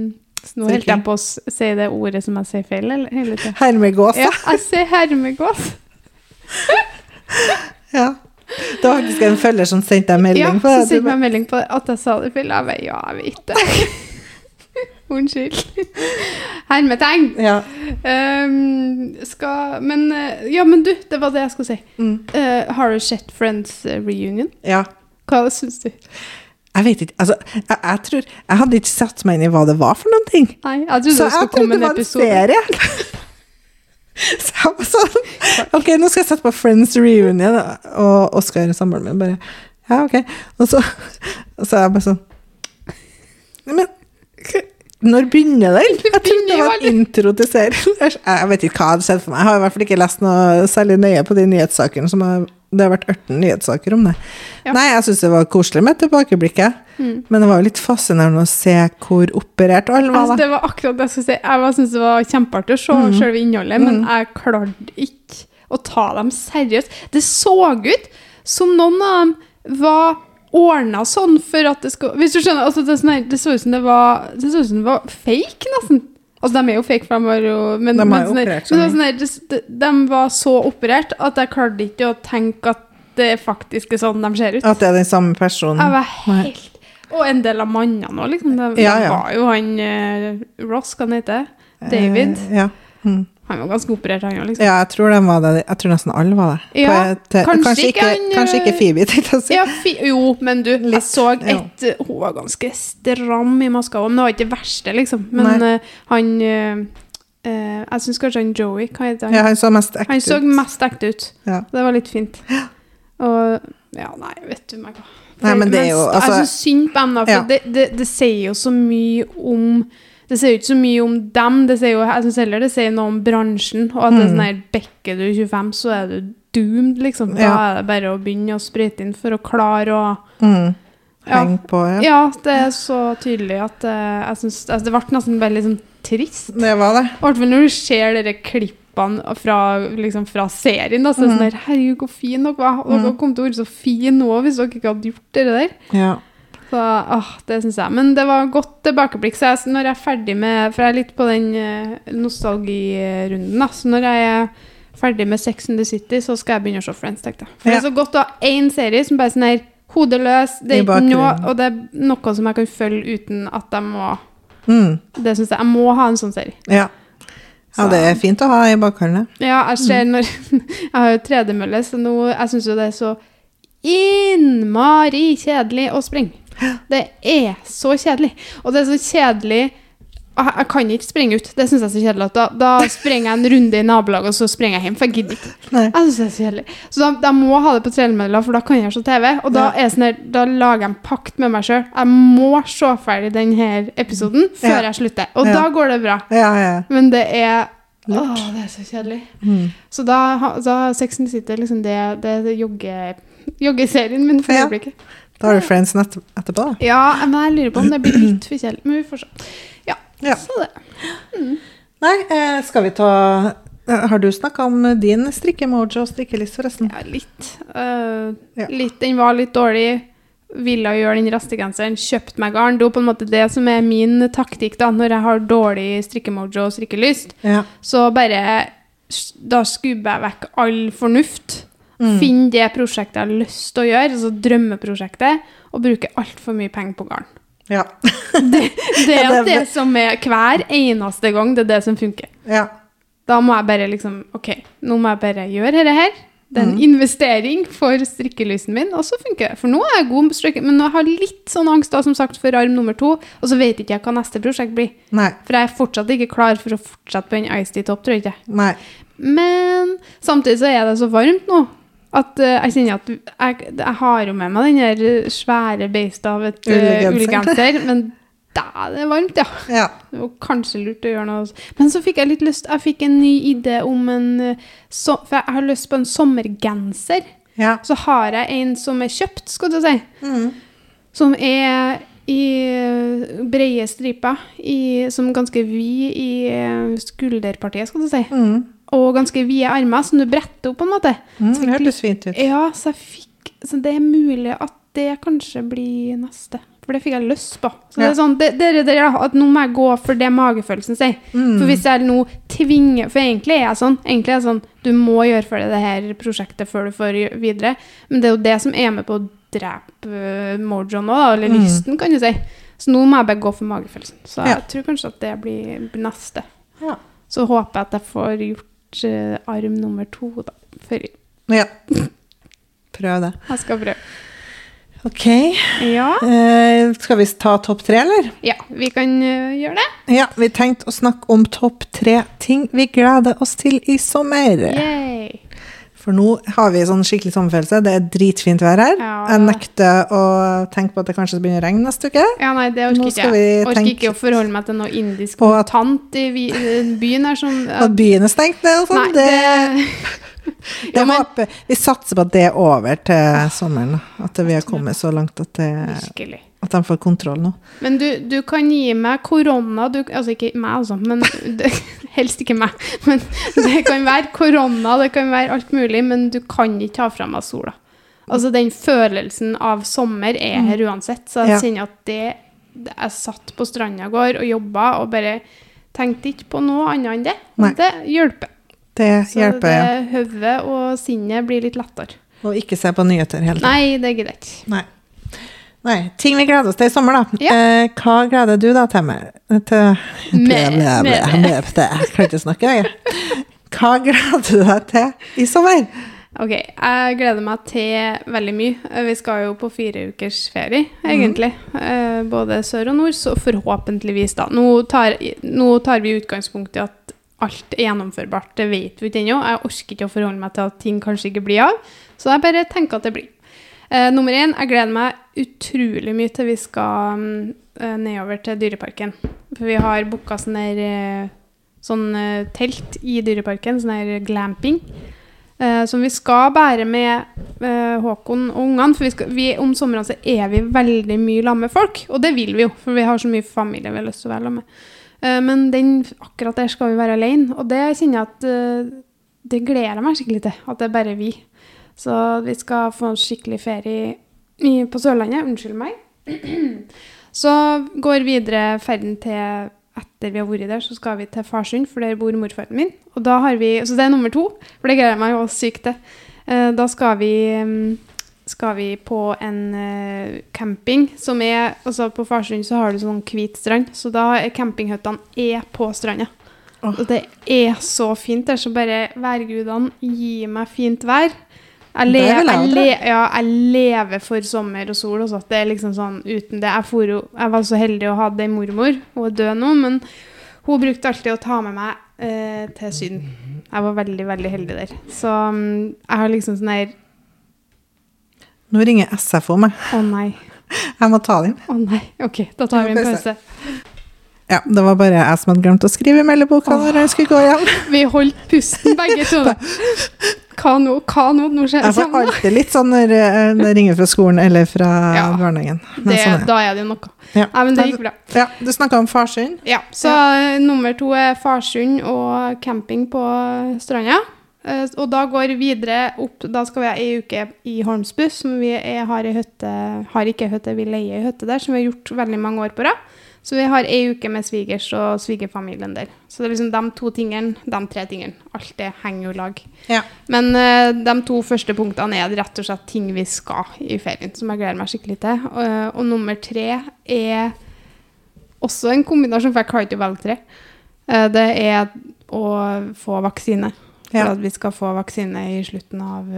Speaker 1: så nå holdt jeg på å si det ordet som jeg sier feil eller, hele tiden.
Speaker 2: Hermegås,
Speaker 1: Ja,
Speaker 2: ja.
Speaker 1: jeg sier hermegås.
Speaker 2: ja. Det var faktisk en følger som sendte deg melding
Speaker 1: Ja,
Speaker 2: på
Speaker 1: Ja,
Speaker 2: som
Speaker 1: sendte meg melding på at jeg sa det feil. Jeg bare, ja, jeg vet det. Unnskyld. Hermetegn.
Speaker 2: Ja.
Speaker 1: Um, skal Men eh, Ja, men du, det var det jeg skulle si.
Speaker 2: Mm.
Speaker 1: Uh, har du sett Friends reunion?
Speaker 2: ja.
Speaker 1: Hva syns du?
Speaker 2: Jeg vet ikke. Altså, jeg, jeg tror Jeg hadde ikke satt meg inn i hva det var for noen ting.
Speaker 1: Nei, jeg trodde
Speaker 2: Så
Speaker 1: det
Speaker 2: jeg trodde det var en
Speaker 1: episode.
Speaker 2: serie. Så jeg var sånn Ok, nå skal jeg sette på Friends reunion, og Oskar samboeren min bare Ja, ok. Og så, og så er jeg bare sånn Men når begynner den? Jeg trodde det var en intro til serien. Jeg vet ikke hva hadde skjedd for meg. Jeg har i hvert fall ikke lest noe særlig nøye på de nyhetssakene. Som har, det har vært 18 nyhetssaker om det.
Speaker 1: Ja.
Speaker 2: Nei, jeg syns det var koselig med tilbakeblikket.
Speaker 1: Mm.
Speaker 2: Men det var jo litt fascinerende å se hvor operert alle var.
Speaker 1: Altså, det var akkurat det jeg skulle si. Jeg syntes det var kjempeartig å se
Speaker 2: Mm.
Speaker 1: selve innholdet, men jeg klarte ikke å ta dem seriøst. Det så ut som noen av dem var ordna sånn for at det skulle Hvis du skjønner, altså det, sånn her- det så ut som det var Det så ut som det var fake, nesten. Altså, de er jo fake, for de har jo Men,
Speaker 2: De er
Speaker 1: men
Speaker 2: operert
Speaker 1: sånn men var sånn det, det, de var så operert at jeg klarte ikke å tenke at det faktisk er sånn de ser ut.
Speaker 2: At det er den samme personen.
Speaker 1: Jeg var helt Og en del av mannene òg, liksom. De,
Speaker 2: Ja, ja.
Speaker 1: var jo han eh, Ross, hva han heter David.
Speaker 2: Eh, ja. Mm.
Speaker 1: Han var ganske operert, han òg, liksom.
Speaker 2: ja, jeg tror var det. Jeg tror nesten alle var det.
Speaker 1: Ja,
Speaker 2: På et-
Speaker 1: kanskje
Speaker 2: kanskje,
Speaker 1: ikke han,
Speaker 2: kanskje ikke
Speaker 1: eh,
Speaker 2: Phoebe, tenkte jeg å si.
Speaker 1: Ja, fi, jo, men du, jeg så et jo. Hun var ganske stram i maska òg, men det var ikke det verste, liksom. Men eh, han uh, eh, Jeg syns kanskje han Joey Hva heter han?
Speaker 2: Ja, han så mest ekte ut.
Speaker 1: han så mest ekte ut.
Speaker 2: Ja.
Speaker 1: Det var litt fint. Og Ja, nei, vet du meg hva.
Speaker 2: Nei, men det er jo,
Speaker 1: jeg
Speaker 2: altså-
Speaker 1: syns synd på dem, da, for
Speaker 2: Ja.
Speaker 1: det, det, det sier jo så mye om Det sier jo ikke så mye om dem, det sier jo, jeg syns heller det sier noe om bransjen. Og at det er sånn her Bekker du 25, så er du doomed, liksom. Da
Speaker 2: Ja.
Speaker 1: er det bare å begynne å sprøyte inn for å klare å
Speaker 2: Mm.
Speaker 1: Ja.
Speaker 2: På, ja.
Speaker 1: Ja, det er så tydelig at eh, jeg syns altså, Det ble nesten veldig sånn trist.
Speaker 2: Det var det.
Speaker 1: I hvert fall når du ser dere klippene fra, liksom, fra serien. Da, så er det sånn her, Herregud, hvor fin dere var. Dere Dere kom til å være så fine nå hvis dere ikke hadde gjort det der.
Speaker 2: Ja.
Speaker 1: Så, åh, det synes jeg. Men det var godt tilbakeblikk. Så jeg, når jeg er ferdig med For jeg er litt på den eh, nostalgirunden, da. Så når jeg er ferdig med Sex and the City, så skal jeg begynne å se Friends. tenkte jeg. For det er så godt å ha én serie som bare er sånn her hodeløs, det er noe, og det er noe som jeg kan følge uten at jeg må
Speaker 2: Mm.
Speaker 1: Det synes jeg. Jeg må ha en sånn serie.
Speaker 2: ja. Ja, det er fint å ha i bakholdene.
Speaker 1: Ja, jeg ser
Speaker 2: Mm.
Speaker 1: når Jeg har jo tredemølle, så nå Jeg syns jo det er så innmari kjedelig å springe. Det er så kjedelig. Og det er så kjedelig Jeg kan ikke springe ut. Det syns jeg er så kjedelig. Da, da springer jeg en runde i nabolaget, og så springer jeg hjem. For jeg gidder ikke. Jeg synes det er så kjedelig. Så da, da må jeg ha det på tredemølla, for da kan jeg se TV. Og da,
Speaker 2: Ja.
Speaker 1: sånn da lager jeg en pakt med meg sjøl. Jeg må se ferdig denne episoden før
Speaker 2: Ja.
Speaker 1: jeg slutter. Og
Speaker 2: Ja.
Speaker 1: da går det bra.
Speaker 2: Ja, ja.
Speaker 1: Men det er
Speaker 2: Lurt.
Speaker 1: Åh, det er så kjedelig.
Speaker 2: Mm.
Speaker 1: Så da, da Sex and City liksom det, det, det jogge, joggeserien min for
Speaker 2: Ja. Da har du Friends nett etterpå, da.
Speaker 1: Ja, men jeg lurer på om det blir litt for kjedelig. Men vi får se. Ja,
Speaker 2: Ja.
Speaker 1: så det.
Speaker 2: Nei, eh, skal vi ta eh, Har du snakka om din strikkemojo og strikkeliste, forresten?
Speaker 1: Ja, litt. Uh,
Speaker 2: Ja.
Speaker 1: litt. Den var litt dårlig. Ville gjøre den restegenseren. Kjøpt meg garn. Det er på en måte det som er min taktikk da, når jeg har dårlig strikkemojo og strikkelyst.
Speaker 2: Ja.
Speaker 1: Så bare Da skubber jeg vekk all fornuft.
Speaker 2: Mm.
Speaker 1: Finn det prosjektet jeg har lyst til å gjøre, altså drømmeprosjektet, og bruke altfor mye penger på garn.
Speaker 2: Ja.
Speaker 1: Det, det er
Speaker 2: det-
Speaker 1: som er hver eneste gang, det er det som funker.
Speaker 2: ja.
Speaker 1: Da må jeg bare liksom Ok, nå må jeg bare gjøre dette her. Det er en
Speaker 2: Mm.
Speaker 1: investering for strikkelysten min, og så funker det. For nå er jeg god på strikke, men jeg har litt sånn angst da, som sagt, for arm nummer to, og så vet ikke jeg hva neste prosjekt blir.
Speaker 2: Nei.
Speaker 1: For jeg er fortsatt ikke klar for å fortsette på den Ice Tea Top, tror jeg ikke.
Speaker 2: Nei.
Speaker 1: Men samtidig så er det så varmt nå at uh, jeg kjenner at jeg, jeg har jo med meg den der svære beistet av et uh,
Speaker 2: Ullgenser.
Speaker 1: men da er varmt, ja.
Speaker 2: Ja.
Speaker 1: Det var kanskje lurt å gjøre noe. Men så fikk jeg litt lyst Jeg fikk en ny idé om en so, For jeg har lyst på en sommergenser.
Speaker 2: Ja.
Speaker 1: Så har jeg en som er kjøpt, skal du si.
Speaker 2: Mm.
Speaker 1: Som er i eh, brede striper, i, som ganske vid i eh, skulderpartiet, skal du si.
Speaker 2: Mm.
Speaker 1: Og ganske vide armer som du bretter opp, på en måte.
Speaker 2: Mm, det hørtes fint ut.
Speaker 1: Ja, så fikk Så det er mulig at det kanskje blir neste. For det fikk jeg lyst på. Så det er sånn, det, det, det, ja, at nå må jeg gå for det magefølelsen sier.
Speaker 2: Mm.
Speaker 1: For hvis jeg nå tvinger For egentlig er jeg sånn, egentlig er jeg sånn Du må gjøre ferdig det her prosjektet før du får videre. Men det er jo det som er med på å drepe uh, mojoen nå, da, eller
Speaker 2: Mm.
Speaker 1: lysten, kan du si. Så nå må jeg bare gå for magefølelsen. Så jeg
Speaker 2: Ja.
Speaker 1: tror kanskje at det blir neste.
Speaker 2: Ja.
Speaker 1: Så håper jeg at jeg får gjort uh, arm nummer to, da. Før
Speaker 2: ja. Prøv det.
Speaker 1: jeg skal prøve.
Speaker 2: Ok.
Speaker 1: Ja.
Speaker 2: Eh, skal vi ta topp tre, eller?
Speaker 1: Ja, vi kan uh, gjøre det.
Speaker 2: Ja, vi tenkte å snakke om topp tre ting vi gleder oss til i sommer.
Speaker 1: Yay.
Speaker 2: For nå har vi sånn skikkelig sommerfølelse. Det er dritfint vær her.
Speaker 1: Ja.
Speaker 2: Jeg nekter å tenke på at det kanskje begynner å regne neste uke.
Speaker 1: Ja, nei, det orker ikke jeg. Orker ikke å forholde meg til noe indisk kontant i byen her som
Speaker 2: At byen er stengt ned og sånn. Det,
Speaker 1: det,
Speaker 2: det
Speaker 1: Ja, men-
Speaker 2: håper, vi satser på at det er over til sommeren. At vi har kommet så langt at, det,
Speaker 1: Virkelig.
Speaker 2: at de får kontroll nå.
Speaker 1: Men du, du kan gi meg korona du, Altså ikke meg, altså, men det, helst ikke meg. Men det kan være korona, det kan være alt mulig, men du kan ikke ta fra meg sola. Altså den følelsen av sommer er her uansett, så jeg kjenner at det, det Jeg satt på stranda i går og jobba og bare tenkte ikke på noe annet enn det.
Speaker 2: Nei.
Speaker 1: hjelper. det hjelper.
Speaker 2: Det
Speaker 1: Så
Speaker 2: hjelper,
Speaker 1: det
Speaker 2: ja.
Speaker 1: hodet og sinnet blir litt lettere.
Speaker 2: Og ikke se på nyheter hele tiden.
Speaker 1: Nei, det gidder jeg ikke.
Speaker 2: Nei. Ting vi gleder oss til i sommer, da.
Speaker 1: Ja.
Speaker 2: Eh, hva gleder du deg til? Med, til
Speaker 1: Med- med-
Speaker 2: Jeg kan ikke snakke, jeg. Hva gleder du deg til i sommer?
Speaker 1: Ok, jeg gleder meg til veldig mye. Eh, Vi skal jo på fire ukers ferie, egentlig. Eh, Både sør og nord, så forhåpentligvis, da. Nå tar, nå tar vi utgangspunkt i at alt er gjennomførbart. Det vet vi ikke ennå. Jeg orker ikke å forholde meg til at ting kanskje ikke blir av. Så jeg bare tenker at det blir. Eh, nummer én, jeg gleder meg utrolig mye til vi skal mm, eh, nedover til Dyreparken. For vi har booka sånn der eh, sånn eh, telt i Dyreparken, sånn der glamping. Eh, som vi skal bære med Håkon og ungene. For vi skal, vi, om sommeren er vi veldig mye sammen med folk. Og det vil vi jo, for vi har så mye familie vi har lyst til å være sammen med. Men den, akkurat der skal vi være alene. Og det kjenner jeg at det gleder jeg meg skikkelig til. At det er bare vi. Så vi skal få en skikkelig ferie i, på Sørlandet. Unnskyld meg. Så går videre ferden til etter vi har vært der, så skal vi til Farsund, for der bor morfaren min. Og da har vi, Så det er nummer to, for det gleder jeg meg jo sykt til. Eh, Da skal vi, mm, skal vi på en eh, camping som er altså På Farsund så har du sånn hvit strand, så da er campinghyttene er på stranda.
Speaker 2: Oh.
Speaker 1: Og det er så fint der, så bare værgudene gi meg fint vær. Jeg, le
Speaker 2: jeg
Speaker 1: jeg, le ja, jeg lever for sommer og sol. Også. Det er liksom sånn uten det. Jeg, for, jeg var så heldig å ha ei mormor. Hun er død nå, men hun brukte alltid å ta med meg eh, til Syden. Jeg var veldig, veldig heldig der. Så mm, jeg har liksom sånn her
Speaker 2: Nå ringer SFO meg.
Speaker 1: Å nei.
Speaker 2: Jeg må ta den.
Speaker 1: Å nei. OK, da tar vi en pause.
Speaker 2: Ja, det var bare jeg som hadde glemt å skrive i meldeboka når jeg skulle gå hjem.
Speaker 1: Vi holdt pusten begge to. Hva nå? Hva nå? Nå skjer
Speaker 2: Jeg får alltid litt sånn når eh, det ringer fra skolen eller fra
Speaker 1: Ja.
Speaker 2: barnehagen.
Speaker 1: Det,
Speaker 2: sånn er.
Speaker 1: Da er det noe.
Speaker 2: Ja.
Speaker 1: Nei, men det gikk bra.
Speaker 2: Ja, du snakka om Farsund.
Speaker 1: Ja, så eh, nummer to er Farsund og camping på stranda. Eh, og da går vi videre opp Da skal vi ha ei uke i Holmsbu, som vi er, har i høtte, Har ikke høtte, vi leier ei høtte der, som vi har gjort veldig mange år på rad. Så vi har ei uke med svigers og svigerfamilien der. Så det er liksom de to tingene, de tre tingene. Alt det henger jo i lag.
Speaker 2: Ja.
Speaker 1: Men uh, de to første punktene er rett og slett ting vi skal i ferien, som jeg gleder meg skikkelig til. Og, og nummer tre er også en kombinasjon, for jeg klarer ikke å velge tre. Uh, det er å få vaksine. For
Speaker 2: Ja.
Speaker 1: at vi skal få vaksine i slutten av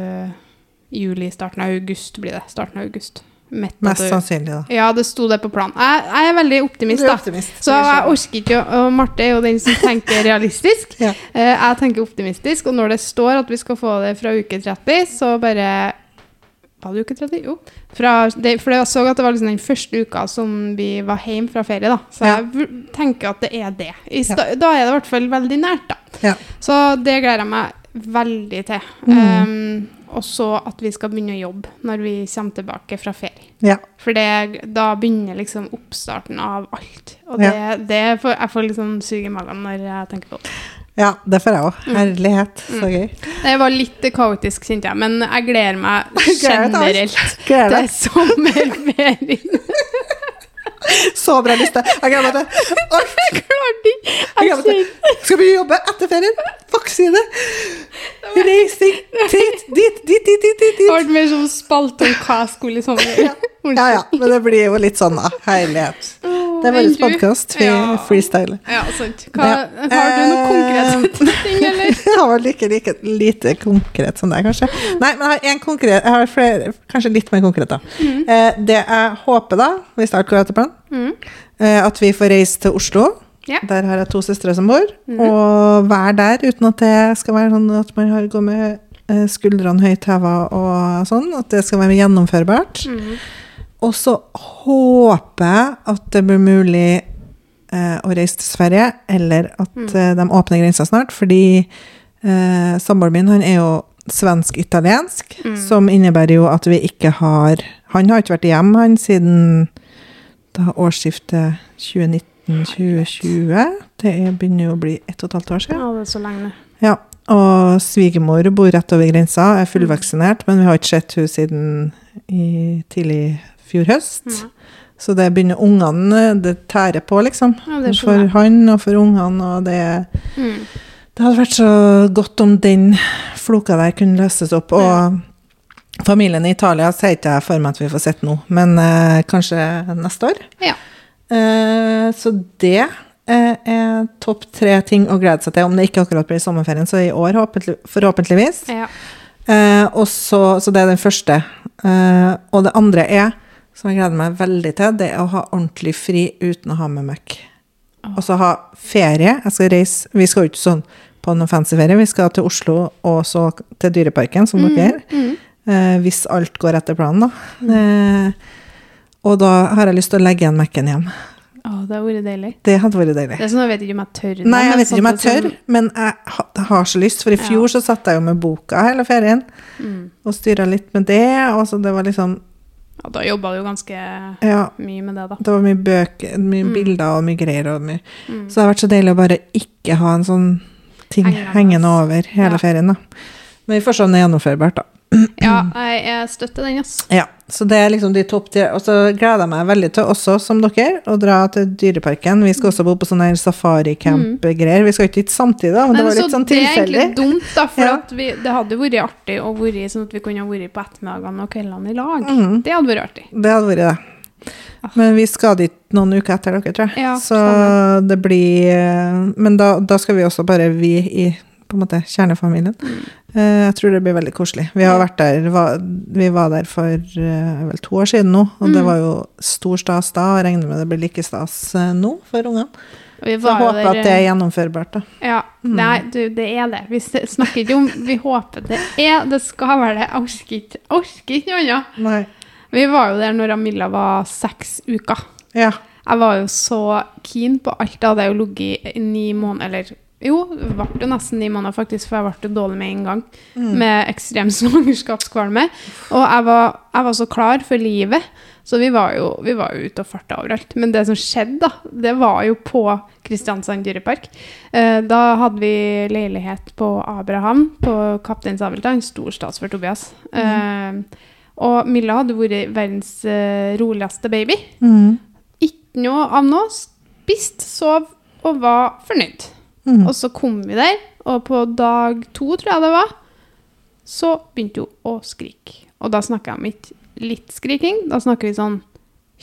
Speaker 1: juli, starten av august blir det. Starten av august. Midt
Speaker 2: Mest sannsynlig, da.
Speaker 1: Ja, det sto det på planen. Jeg, jeg er veldig optimist,
Speaker 2: er optimist da.
Speaker 1: Så jeg orker ikke å Og Marte er jo den som tenker realistisk.
Speaker 2: Ja.
Speaker 1: Eh, jeg tenker optimistisk, og når det står at vi skal få det fra uke 30, så bare Var det uke 30? Jo. Det, for jeg så at det var liksom den første uka som vi var hjemme fra ferie, da. Så jeg ja. tenker at det er det. Sta, Da er det i hvert fall veldig nært, da.
Speaker 2: Ja.
Speaker 1: Så det gleder jeg meg veldig til.
Speaker 2: Mm.
Speaker 1: Um, og så at vi skal begynne å jobbe når vi kommer tilbake fra ferie.
Speaker 2: Ja.
Speaker 1: For det, da begynner liksom oppstarten av alt. Og det,
Speaker 2: Ja.
Speaker 1: det får, jeg får litt sånn sug i magen når jeg tenker på det.
Speaker 2: ja, det får jeg òg.
Speaker 1: Mm.
Speaker 2: Herlighet, så gøy.
Speaker 1: Det var litt kaotisk, kjente jeg, men jeg gleder meg generelt
Speaker 2: Gleder
Speaker 1: til sommerferien.
Speaker 2: Så bra liste. Jeg gleder meg til
Speaker 1: Jeg klarte ikke!
Speaker 2: Skal vi jobbe etter ferien? Det! Reising dit, dit, dit, dit, dit, dit,
Speaker 1: Det ble mer sånn spalte om hva jeg skulle i sommer.
Speaker 2: Ja, ja, men det blir jo litt sånn, da. Herlighet. Det er vår podkast. Vi
Speaker 1: Ja.
Speaker 2: freestyler.
Speaker 1: Ja, sant. Hva,
Speaker 2: Ja.
Speaker 1: Har du noe
Speaker 2: Eh,
Speaker 1: konkret ting, eller?
Speaker 2: Jeg har like, like lite konkret som deg, kanskje. Nei, men jeg har en konkret Jeg har flere, kanskje litt mer konkret, da. Eh, det jeg håper, da, hvis alt går etter planen,
Speaker 1: Mm.
Speaker 2: eh, at vi får reise til Oslo.
Speaker 1: Ja.
Speaker 2: Der har jeg to søstre som bor. Og være der uten at det skal være sånn at man har går med eh, skuldrene høyt heva og sånn. At det skal være gjennomførbart.
Speaker 1: Mm.
Speaker 2: Og så håper jeg at det blir mulig eh, å reise til Sverige, eller at eh, de åpner grensa snart. Fordi eh, samboeren min han er jo svensk-italiensk, som innebærer jo at vi ikke har Han har ikke vært hjemme han siden da årsskiftet 2019-2020. Det er, begynner å bli ett og et halvt år siden.
Speaker 1: Ja, det er så lenge.
Speaker 2: Ja, og svigermor bor rett over grensa, er fullvaksinert, men vi har ikke sett henne siden i tidlig fjor høst.
Speaker 1: Ja.
Speaker 2: Så det begynner ungene Det tærer på, liksom.
Speaker 1: Ja,
Speaker 2: for han og for ungene, og det
Speaker 1: Mm.
Speaker 2: Det hadde vært så godt om den floka der kunne løses opp. Og
Speaker 1: Ja.
Speaker 2: familien i Italia sier ikke jeg for meg at vi får sett nå, men eh, kanskje neste år.
Speaker 1: Ja.
Speaker 2: Eh, så det eh, er topp tre ting å glede seg til, om det ikke akkurat blir sommerferien, så i år forhåpentligvis.
Speaker 1: ja.
Speaker 2: Eh, og så, så det er den første. Eh, og det andre er, som jeg gleder meg veldig til, det er å ha ordentlig fri uten å ha med møkk. Og så ha ferie. Jeg skal reise Vi skal jo ikke sånn på noen fancy ferie, vi skal til Oslo og så til Dyreparken, som dere.
Speaker 1: Mm.
Speaker 2: Eh, hvis alt går etter planen, da. Eh, og da har jeg lyst til å legge igjen Mac-en hjem.
Speaker 1: Åh, det hadde vært deilig.
Speaker 2: Det hadde vært deilig.
Speaker 1: Det er sånn, jeg vet ikke om jeg tør.
Speaker 2: Nei, jeg vet ikke om jeg
Speaker 1: sånn-
Speaker 2: tør, men jeg har så lyst. For i
Speaker 1: Ja.
Speaker 2: fjor så satt jeg jo med boka hele ferien
Speaker 1: Mm.
Speaker 2: og styra litt med det. Og så det var liksom
Speaker 1: Ja, da jobba du jo ganske
Speaker 2: Ja,
Speaker 1: mye med det, da.
Speaker 2: det var mye bøker, mye
Speaker 1: Mm.
Speaker 2: bilder og mye greier. Og mye.
Speaker 1: Mm.
Speaker 2: Så det har vært så deilig å bare ikke ha en sånn ting
Speaker 1: Hengende.
Speaker 2: hengende over hele
Speaker 1: Ja.
Speaker 2: ferien, da. Men vi får se om det er gjennomførbart, da.
Speaker 1: Ja, jeg, jeg støtter den, ass.
Speaker 2: Ja, så det er liksom de topp tre. Og så gleder jeg meg veldig til også, som dere, å dra til Dyreparken. Vi skal også bo på sånne safaricamp-greier. Vi skal ikke dit samtidig, da, men det var litt sånn
Speaker 1: Det er egentlig dumt, da, for
Speaker 2: Ja.
Speaker 1: vi, det hadde vært artig å være sånn at vi kunne ha vært på ettermiddagene og kveldene i lag.
Speaker 2: Mm.
Speaker 1: Det hadde vært artig.
Speaker 2: Det hadde vært det. Men vi skal dit noen uker etter dere, tror jeg.
Speaker 1: Ja,
Speaker 2: så det blir eh, Men da, da skal vi også bare vi i på en måte kjernefamilien. Eh, Jeg tror det blir veldig koselig. Vi har
Speaker 1: Mm.
Speaker 2: Vært der Vi var der for eh, vel to år siden nå, og det
Speaker 1: Mm.
Speaker 2: var jo stor stas da. Og jeg regner med det blir like stas eh, nå for ungene.
Speaker 1: Vi
Speaker 2: Så jeg håper
Speaker 1: der,
Speaker 2: at det er gjennomførbart, da.
Speaker 1: Ja,
Speaker 2: Mm.
Speaker 1: Nei, du, det er det. Vi snakker ikke om Vi håper det er Det skal være det. Jeg orker ikke jeg noe annet. Vi var jo der når Amilla var seks uker.
Speaker 2: Ja.
Speaker 1: Jeg var jo så keen på alt. Da hadde jo ligget i ni måneder Eller jo, det ble jo nesten ni måneder, faktisk, for jeg ble dårlig med en gang.
Speaker 2: Mm.
Speaker 1: Med ekstrem svangerskapskvalme. Og jeg var, jeg var så klar for livet. Så vi var, jo, vi var jo ute og farta overalt. Men det som skjedde, da, det var jo på Kristiansand dyrepark. Eh, da hadde vi leilighet på Abraham, på Kaptein Sabeltann. Stor stas for Tobias. Eh, og Milla hadde vært verdens eh, roligste baby.
Speaker 2: Mm.
Speaker 1: Ikke noe av noe. Spist, sov og var fornøyd.
Speaker 2: Mm.
Speaker 1: Og så kom vi der, og på dag to, tror jeg det var, så begynte hun å skrike. Og da snakker jeg om ikke litt skriking, da snakker vi sånn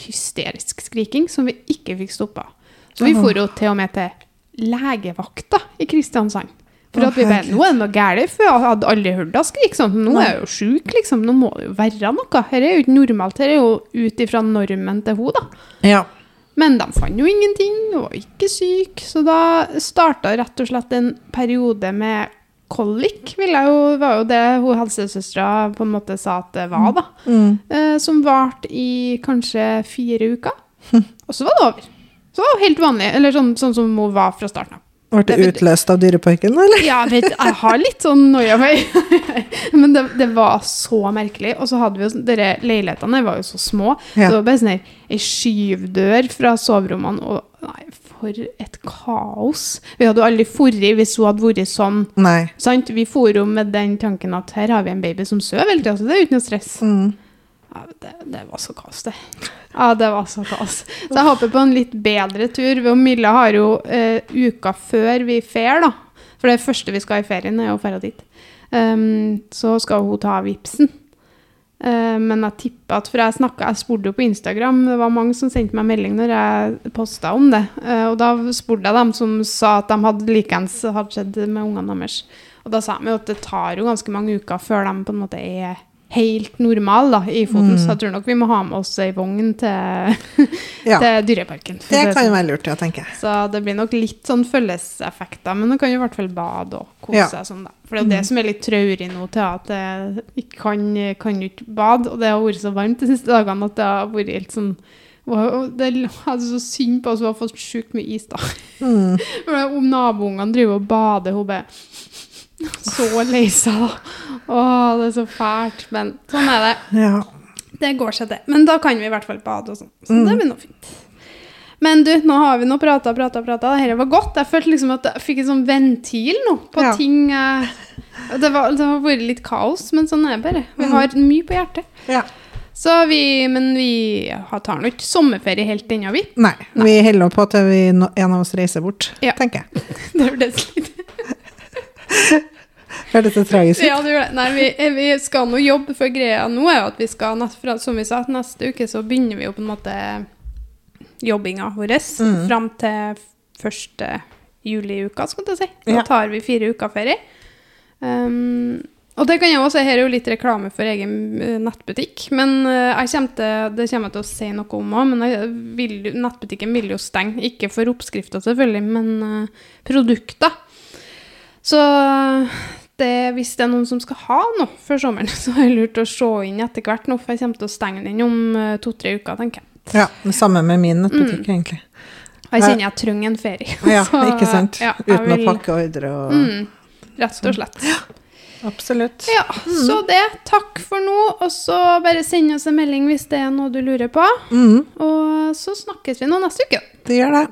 Speaker 1: hysterisk skriking som vi ikke fikk stoppa. Så vi for jo til og med til legevakta i Kristiansand. For at vi bare, nå er det noe galt, for jeg hadde aldri hørt henne skrike sånn. Nå er jeg jo sjuk, liksom. Nå må det jo være noe. Dette er jo ikke normalt. Dette er jo ut ifra normen til henne, da.
Speaker 2: Ja.
Speaker 1: Men de fant jo ingenting, hun var ikke syk, så da starta rett og slett en periode med kolikk, det jo, var jo det hun helsesøstera på en måte sa at det var, da.
Speaker 2: Mm.
Speaker 1: Eh, som varte i kanskje fire uker. Og så var det over. Så var det helt vanlig, eller sånn, sånn som hun var fra starten av.
Speaker 2: Ble det
Speaker 1: Det-
Speaker 2: utløst av Dyreparken, eller?
Speaker 1: Ja, vet, jeg har litt sånn noia meg. Men det, det var så merkelig. Og så hadde vi jo sånn- dere leilighetene var jo så små.
Speaker 2: Ja.
Speaker 1: Det var bare sånn ei skyvdør fra soverommene, og nei, for et kaos. Vi hadde jo aldri forret hvis hun hadde vært sånn.
Speaker 2: Nei.
Speaker 1: Sant? Vi for jo med den tanken at her har vi en baby som sover hele tida, så det er uten noe stress.
Speaker 2: Mm.
Speaker 1: Det, det var så kaos, det. Ja, det var så kaos. Så jeg håper på en litt bedre tur. Milla har jo eh, uka før vi fer, da. For det første vi skal i ferien, er jo å dra dit. Um, så skal hun ta vipsen. Uh, men jeg tipper at For jeg snakket, jeg spurte jo på Instagram, det var mange som sendte meg melding når jeg posta om det. Uh, og da spurte jeg dem som sa at de hadde likeens hadde skjedd med ungene deres. Og da sa de jo at det tar jo ganske mange uker før de på en måte er helt normal da, i foten. Så jeg tror nok vi må ha med oss ei vogn til,
Speaker 2: Ja.
Speaker 1: til Dyreparken.
Speaker 2: Det
Speaker 1: det
Speaker 2: kan
Speaker 1: sånn.
Speaker 2: jo være lurt, ja, tenker jeg.
Speaker 1: Så det blir nok litt sånn følgeseffekter, men man kan jo i hvert fall bade og kose
Speaker 2: Ja.
Speaker 1: seg sånn, da. For det er jo det som er litt traurig nå, til at jeg kan, kan jo ikke bade, og det har vært så varmt de siste dagene at det har vært helt sånn og det er hadde så synd på oss hun har fått sjukt mye is, da.
Speaker 2: Mm.
Speaker 1: Om naboungene driver og bader, hun bare Så lei seg, da. Å, det er så fælt. Men sånn er det.
Speaker 2: Ja.
Speaker 1: Det går seg til. Men da kan vi i hvert fall bade og sånn. Så
Speaker 2: Mm.
Speaker 1: det blir nå fint. Men du, nå har vi nå prata og prata. Dette var godt. Jeg følte liksom at jeg fikk en sånn ventil nå på
Speaker 2: Ja.
Speaker 1: ting eh, det, var, det har vært litt kaos, men sånn er det bare. Vi har mye på hjertet.
Speaker 2: ja.
Speaker 1: Så vi, men vi tar nå ikke sommerferie helt ennå, vi.
Speaker 2: Nei. Vi holder på til vi, en av oss reiser bort,
Speaker 1: Ja.
Speaker 2: tenker jeg.
Speaker 1: Det hørtes litt
Speaker 2: Hørtes det tragisk ut?
Speaker 1: Ja, det gjør det. Nei, vi, vi skal nå jobbe, for greia nå er jo at vi skal, som vi sa, neste uke så begynner vi jo på en måte jobbinga vår
Speaker 2: Mm.
Speaker 1: fram til første juli-uka, skal jeg si. Da tar vi fire uker ferie. Um, og det kan jeg også her er jo litt reklame for egen eh, nettbutikk. Men eh, jeg kommer til, det kommer jeg til å si noe om òg, men vil, nettbutikken vil jo stenge. Ikke for oppskrifter, selvfølgelig, men eh, produkter. Så det, hvis det er noen som skal ha noe før sommeren, så er det lurt å se inn etter hvert nå, for jeg kommer til å stenge den om eh, to-tre uker, tenker jeg.
Speaker 2: Ja, det samme med min nettbutikk,
Speaker 1: Mm.
Speaker 2: egentlig.
Speaker 1: Og jeg kjenner jeg trenger en ferie.
Speaker 2: Ja,
Speaker 1: Så,
Speaker 2: ikke sant?
Speaker 1: ja,
Speaker 2: Uten
Speaker 1: vil-
Speaker 2: å pakke ordre og
Speaker 1: Mm, rett og slett.
Speaker 2: Absolutt.
Speaker 1: Ja, så det. Takk for nå. Og så bare send oss en melding hvis det er noe du lurer på.
Speaker 2: Mm,
Speaker 1: Og så snakkes vi nå neste uke.
Speaker 2: det gjør det.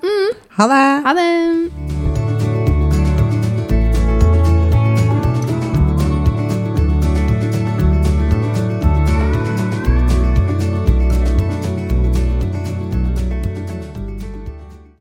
Speaker 2: Ha det.
Speaker 1: Ha det!